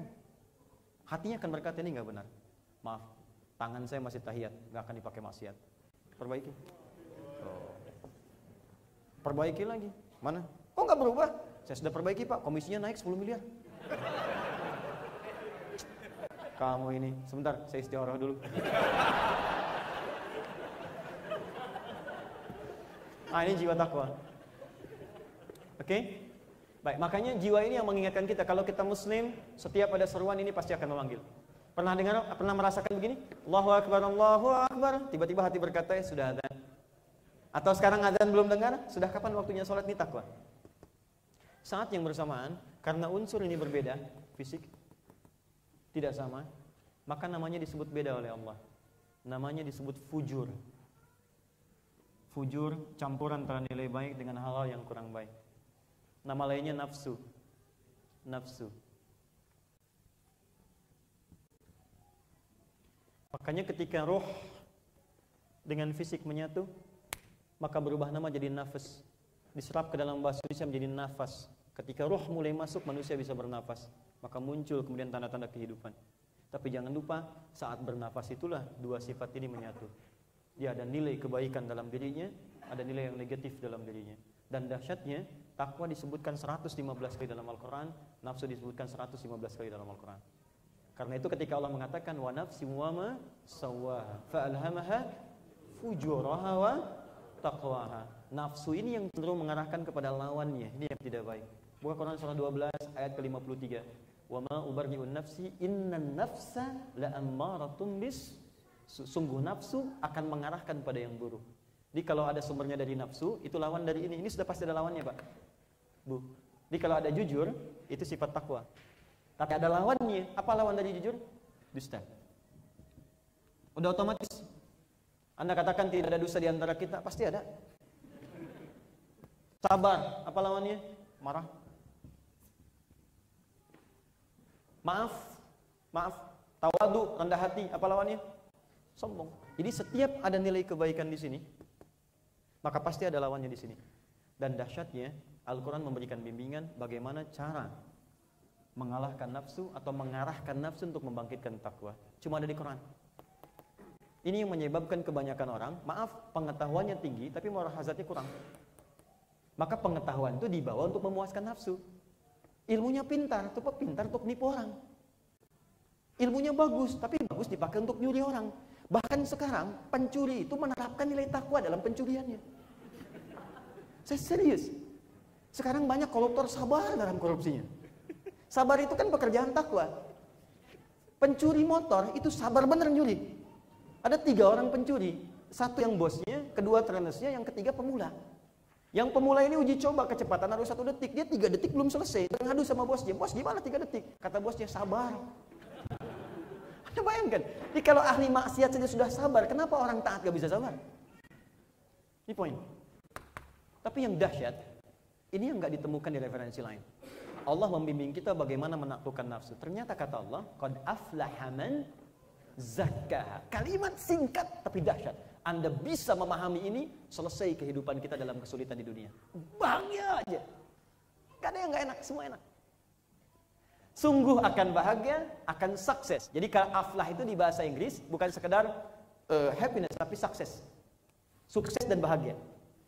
Hatinya akan berkata ini nggak benar. Maaf, tangan saya masih tahiyat, nggak akan dipakai maksiat. Perbaiki. Perbaiki lagi. Mana? Kok nggak berubah? Saya sudah perbaiki, Pak. Komisinya naik 10 miliar. Kamu ini, sebentar, saya istiqoroh dulu. ah, ini jiwa takwa. Oke? Okay? Baik, makanya jiwa ini yang mengingatkan kita kalau kita muslim, setiap ada seruan ini pasti akan memanggil. Pernah dengar, pernah merasakan begini? Allahu Akbar, Allahu Akbar. Tiba-tiba hati berkata, ya sudah ada. Atau sekarang adzan belum dengar? Sudah kapan waktunya sholat ini takwa? Saat yang bersamaan, karena unsur ini berbeda, fisik, tidak sama, maka namanya disebut beda oleh Allah. Namanya disebut fujur. Fujur campuran antara nilai baik dengan hal-hal yang kurang baik. Nama lainnya nafsu. Nafsu. Makanya ketika roh dengan fisik menyatu, maka berubah nama jadi nafas. Diserap ke dalam bahasa Indonesia menjadi nafas. Ketika roh mulai masuk, manusia bisa bernafas maka muncul kemudian tanda-tanda kehidupan. Tapi jangan lupa saat bernafas itulah dua sifat ini menyatu. Dia ada nilai kebaikan dalam dirinya, ada nilai yang negatif dalam dirinya. Dan dahsyatnya takwa disebutkan 115 kali dalam Al-Qur'an, nafsu disebutkan 115 kali dalam Al-Qur'an. Karena itu ketika Allah mengatakan wa nafsi wa ma sawwaha fa alhamaha fujuraha wa taqwaha. Nafsu ini yang cenderung mengarahkan kepada lawannya, ini yang tidak baik. Buka Quran surah 12 ayat ke-53 wa ma ubarri'un nafsi innan nafsa la ammaratum bis sungguh nafsu akan mengarahkan pada yang buruk. Jadi kalau ada sumbernya dari nafsu, itu lawan dari ini. Ini sudah pasti ada lawannya, Pak. Bu. Jadi kalau ada jujur, itu sifat takwa. Tapi ada lawannya. Apa lawan dari jujur? Dusta. Udah otomatis. Anda katakan tidak ada dusta di antara kita, pasti ada. Sabar, apa lawannya? Marah. Maaf, maaf. Tawadu, rendah hati, apa lawannya? Sombong. Jadi setiap ada nilai kebaikan di sini, maka pasti ada lawannya di sini. Dan dahsyatnya, Al-Quran memberikan bimbingan bagaimana cara mengalahkan nafsu atau mengarahkan nafsu untuk membangkitkan takwa. Cuma ada di Quran. Ini yang menyebabkan kebanyakan orang, maaf, pengetahuannya tinggi tapi moral hazardnya kurang. Maka pengetahuan itu dibawa untuk memuaskan nafsu. Ilmunya pintar, tapi pintar untuk nipu orang. Ilmunya bagus, tapi bagus dipakai untuk nyuri orang. Bahkan sekarang pencuri itu menerapkan nilai takwa dalam pencuriannya. Saya serius. Sekarang banyak koruptor sabar dalam korupsinya. Sabar itu kan pekerjaan takwa. Pencuri motor itu sabar bener nyuri. Ada tiga orang pencuri, satu yang bosnya, kedua trainersnya, yang ketiga pemula. Yang pemula ini uji coba kecepatan harus satu detik, dia tiga detik belum selesai. Dan ngadu sama bosnya, bos gimana tiga detik? Kata bosnya sabar. Anda bayangkan, jadi kalau ahli maksiat saja sudah sabar, kenapa orang taat gak bisa sabar? Ini poin. Tapi yang dahsyat, ini yang gak ditemukan di referensi lain. Allah membimbing kita bagaimana menaklukkan nafsu. Ternyata kata Allah, qad aflaha man zakah. Kalimat singkat tapi dahsyat. Anda bisa memahami ini, selesai kehidupan kita dalam kesulitan di dunia. Bahagia aja. Gak ada yang gak enak, semua enak. Sungguh akan bahagia, akan sukses. Jadi kalau aflah itu di bahasa Inggris bukan sekedar uh, happiness, tapi sukses. Sukses dan bahagia.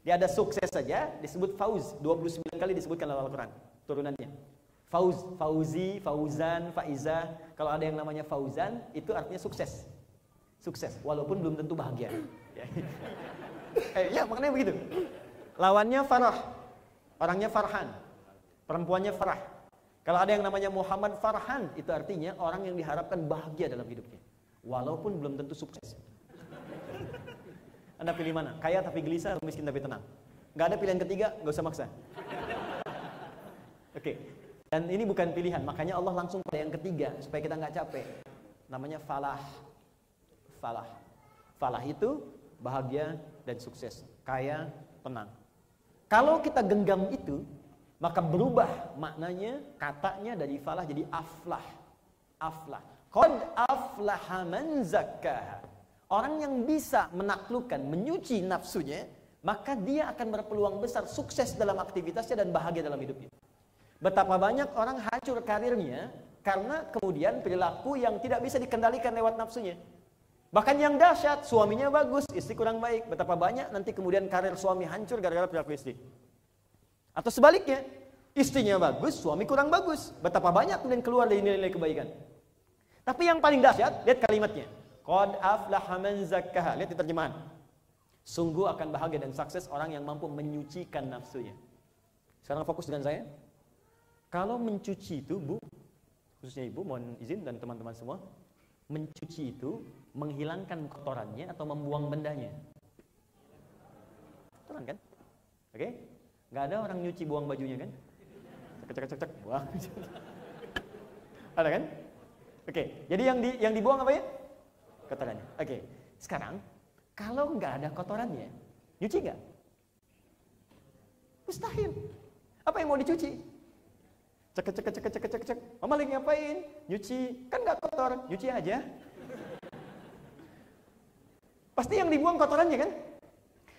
Dia ada sukses saja, disebut fauz. 29 kali disebutkan dalam Al-Quran, turunannya. Fauz, Fauzi, Fauzan, Faiza. Kalau ada yang namanya Fauzan, itu artinya sukses. Sukses, walaupun belum tentu bahagia. eh, ya, maknanya begitu. Lawannya Farah. Orangnya Farhan. Perempuannya Farah. Kalau ada yang namanya Muhammad Farhan, itu artinya orang yang diharapkan bahagia dalam hidupnya. Walaupun belum tentu sukses. Anda pilih mana? Kaya tapi gelisah atau miskin tapi tenang? Gak ada pilihan ketiga, gak usah maksa. Oke, okay. Dan ini bukan pilihan, makanya Allah langsung pada yang ketiga supaya kita nggak capek. Namanya falah. Falah. Falah itu bahagia dan sukses, kaya, tenang. Kalau kita genggam itu, maka berubah maknanya, katanya dari falah jadi aflah. Aflah. Qad aflaha man zakkaha. Orang yang bisa menaklukkan, menyuci nafsunya, maka dia akan berpeluang besar sukses dalam aktivitasnya dan bahagia dalam hidupnya. Betapa banyak orang hancur karirnya karena kemudian perilaku yang tidak bisa dikendalikan lewat nafsunya. Bahkan yang dahsyat, suaminya bagus, istri kurang baik. Betapa banyak nanti kemudian karir suami hancur gara-gara perilaku istri. Atau sebaliknya, istrinya bagus, suami kurang bagus. Betapa banyak kemudian keluar dari nilai-nilai kebaikan. Tapi yang paling dahsyat, lihat kalimatnya. Qad aflaha man zakkaha. Lihat di terjemahan. Sungguh akan bahagia dan sukses orang yang mampu menyucikan nafsunya. Sekarang fokus dengan saya. Kalau mencuci itu, Bu, khususnya Ibu, mohon izin dan teman-teman semua, mencuci itu menghilangkan kotorannya atau membuang bendanya. Kotoran kan? Oke? Okay? Gak ada orang nyuci buang bajunya kan? Cek cek cek cek buang. ada kan? Oke, okay. jadi yang di yang dibuang apa ya? Kotorannya. Oke. Okay. Sekarang kalau nggak ada kotorannya, nyuci nggak? Mustahil. Apa yang mau dicuci? Cek cek cek cek cek cek. Mama lagi ngapain? Nyuci. Kan nggak kotor, nyuci aja. Pasti yang dibuang kotorannya kan?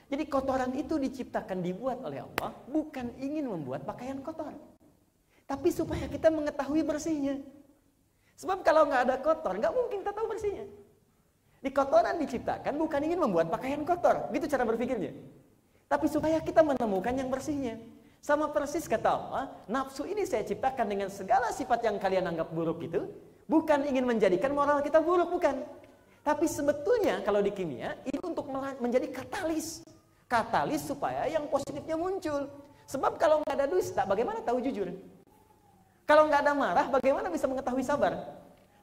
Jadi kotoran itu diciptakan dibuat oleh Allah bukan ingin membuat pakaian kotor. Tapi supaya kita mengetahui bersihnya. Sebab kalau nggak ada kotor, nggak mungkin kita tahu bersihnya. Di kotoran diciptakan bukan ingin membuat pakaian kotor. Gitu cara berpikirnya. Tapi supaya kita menemukan yang bersihnya. Sama persis kata Allah, nafsu ini saya ciptakan dengan segala sifat yang kalian anggap buruk itu, bukan ingin menjadikan moral kita buruk, bukan. Tapi sebetulnya kalau di kimia, itu untuk menjadi katalis. Katalis supaya yang positifnya muncul. Sebab kalau nggak ada dusta, bagaimana tahu jujur? Kalau nggak ada marah, bagaimana bisa mengetahui sabar?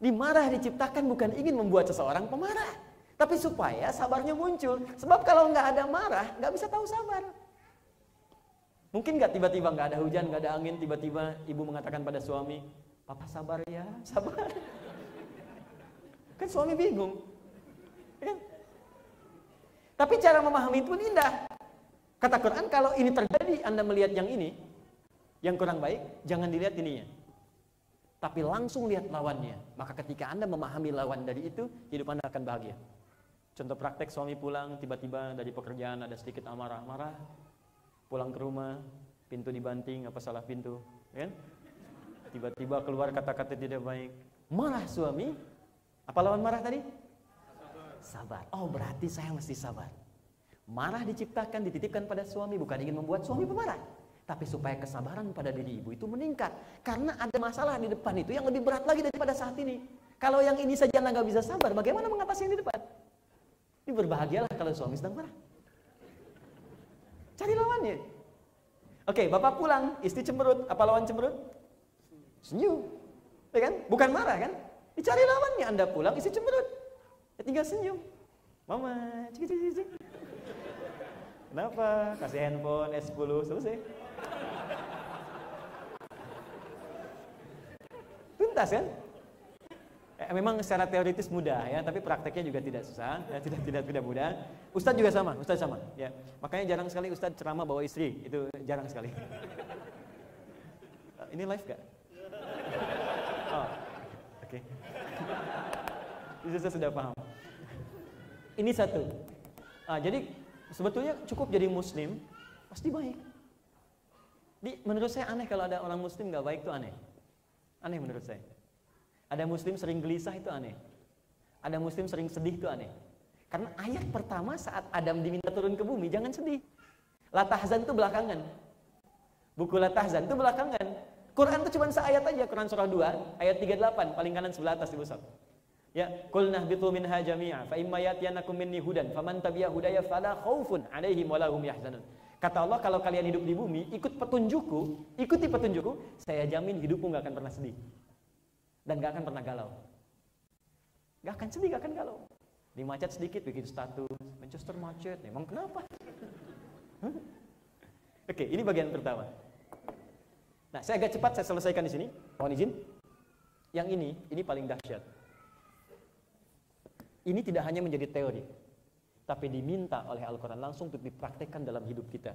Di marah diciptakan bukan ingin membuat seseorang pemarah. Tapi supaya sabarnya muncul. Sebab kalau nggak ada marah, nggak bisa tahu sabar. Mungkin nggak tiba-tiba nggak ada hujan, nggak ada angin, tiba-tiba ibu mengatakan pada suami, Papa sabar ya, sabar. Kan suami bingung. Kan? Tapi cara memahami itu indah. Kata Quran, kalau ini terjadi, Anda melihat yang ini, yang kurang baik, jangan dilihat ininya. Tapi langsung lihat lawannya. Maka ketika Anda memahami lawan dari itu, hidup Anda akan bahagia. Contoh praktek suami pulang, tiba-tiba dari pekerjaan ada sedikit amarah. Marah, pulang ke rumah, pintu dibanting, apa salah pintu. Kan? Tiba-tiba keluar kata-kata tidak baik. Marah suami. Apa lawan marah tadi? Sabar. Oh berarti saya mesti sabar. Marah diciptakan, dititipkan pada suami, bukan ingin membuat suami pemarah. Tapi supaya kesabaran pada diri ibu itu meningkat. Karena ada masalah di depan itu yang lebih berat lagi daripada saat ini. Kalau yang ini saja anda nggak bisa sabar, bagaimana mengatasi yang di depan? Ini berbahagialah kalau suami sedang marah. Cari lawannya. Oke, bapak pulang, istri cemberut. Apa lawan cemberut? Senyum. Ya kan? Bukan marah kan? Dicari lawannya Anda pulang isi cemberut. Ya tinggal senyum. Mama, cik cik cik. Kenapa? Kasih handphone S10 selesai. Tuntas kan? Eh, memang secara teoritis mudah ya, tapi prakteknya juga tidak susah, ya, tidak tidak tidak mudah. Ustadz juga sama, Ustadz sama, ya. Makanya jarang sekali Ustadz ceramah bawa istri, itu jarang sekali. Ini live gak? Oh, oke. Okay. Saya sudah paham. Ini satu. Ah, jadi sebetulnya cukup jadi muslim pasti baik. Di, menurut saya aneh kalau ada orang muslim nggak baik itu aneh. Aneh menurut saya. Ada muslim sering gelisah itu aneh. Ada muslim sering sedih itu aneh. Karena ayat pertama saat Adam diminta turun ke bumi, jangan sedih. Latahzan itu belakangan. Buku Latahzan itu belakangan. Quran itu cuma seayat aja, Quran surah 2, ayat 38, paling kanan sebelah atas di pusat. Ya, qul nahbitu minha jami'a fa imma yatiyanakum minni hudan faman tabi'a hudaya fala khaufun 'alaihim wa lahum yahzanun. Kata Allah, kalau kalian hidup di bumi, ikut petunjukku, ikuti petunjukku, saya jamin hidupmu nggak akan pernah sedih. Dan nggak akan pernah galau. Nggak akan sedih, nggak akan galau. Dimacet sedikit, bikin status, Manchester macet, emang kenapa? Oke, ini bagian pertama. Nah, saya agak cepat saya selesaikan di sini. Mohon izin. Yang ini, ini paling dahsyat. Ini tidak hanya menjadi teori, tapi diminta oleh Al-Quran langsung untuk dipraktekkan dalam hidup kita.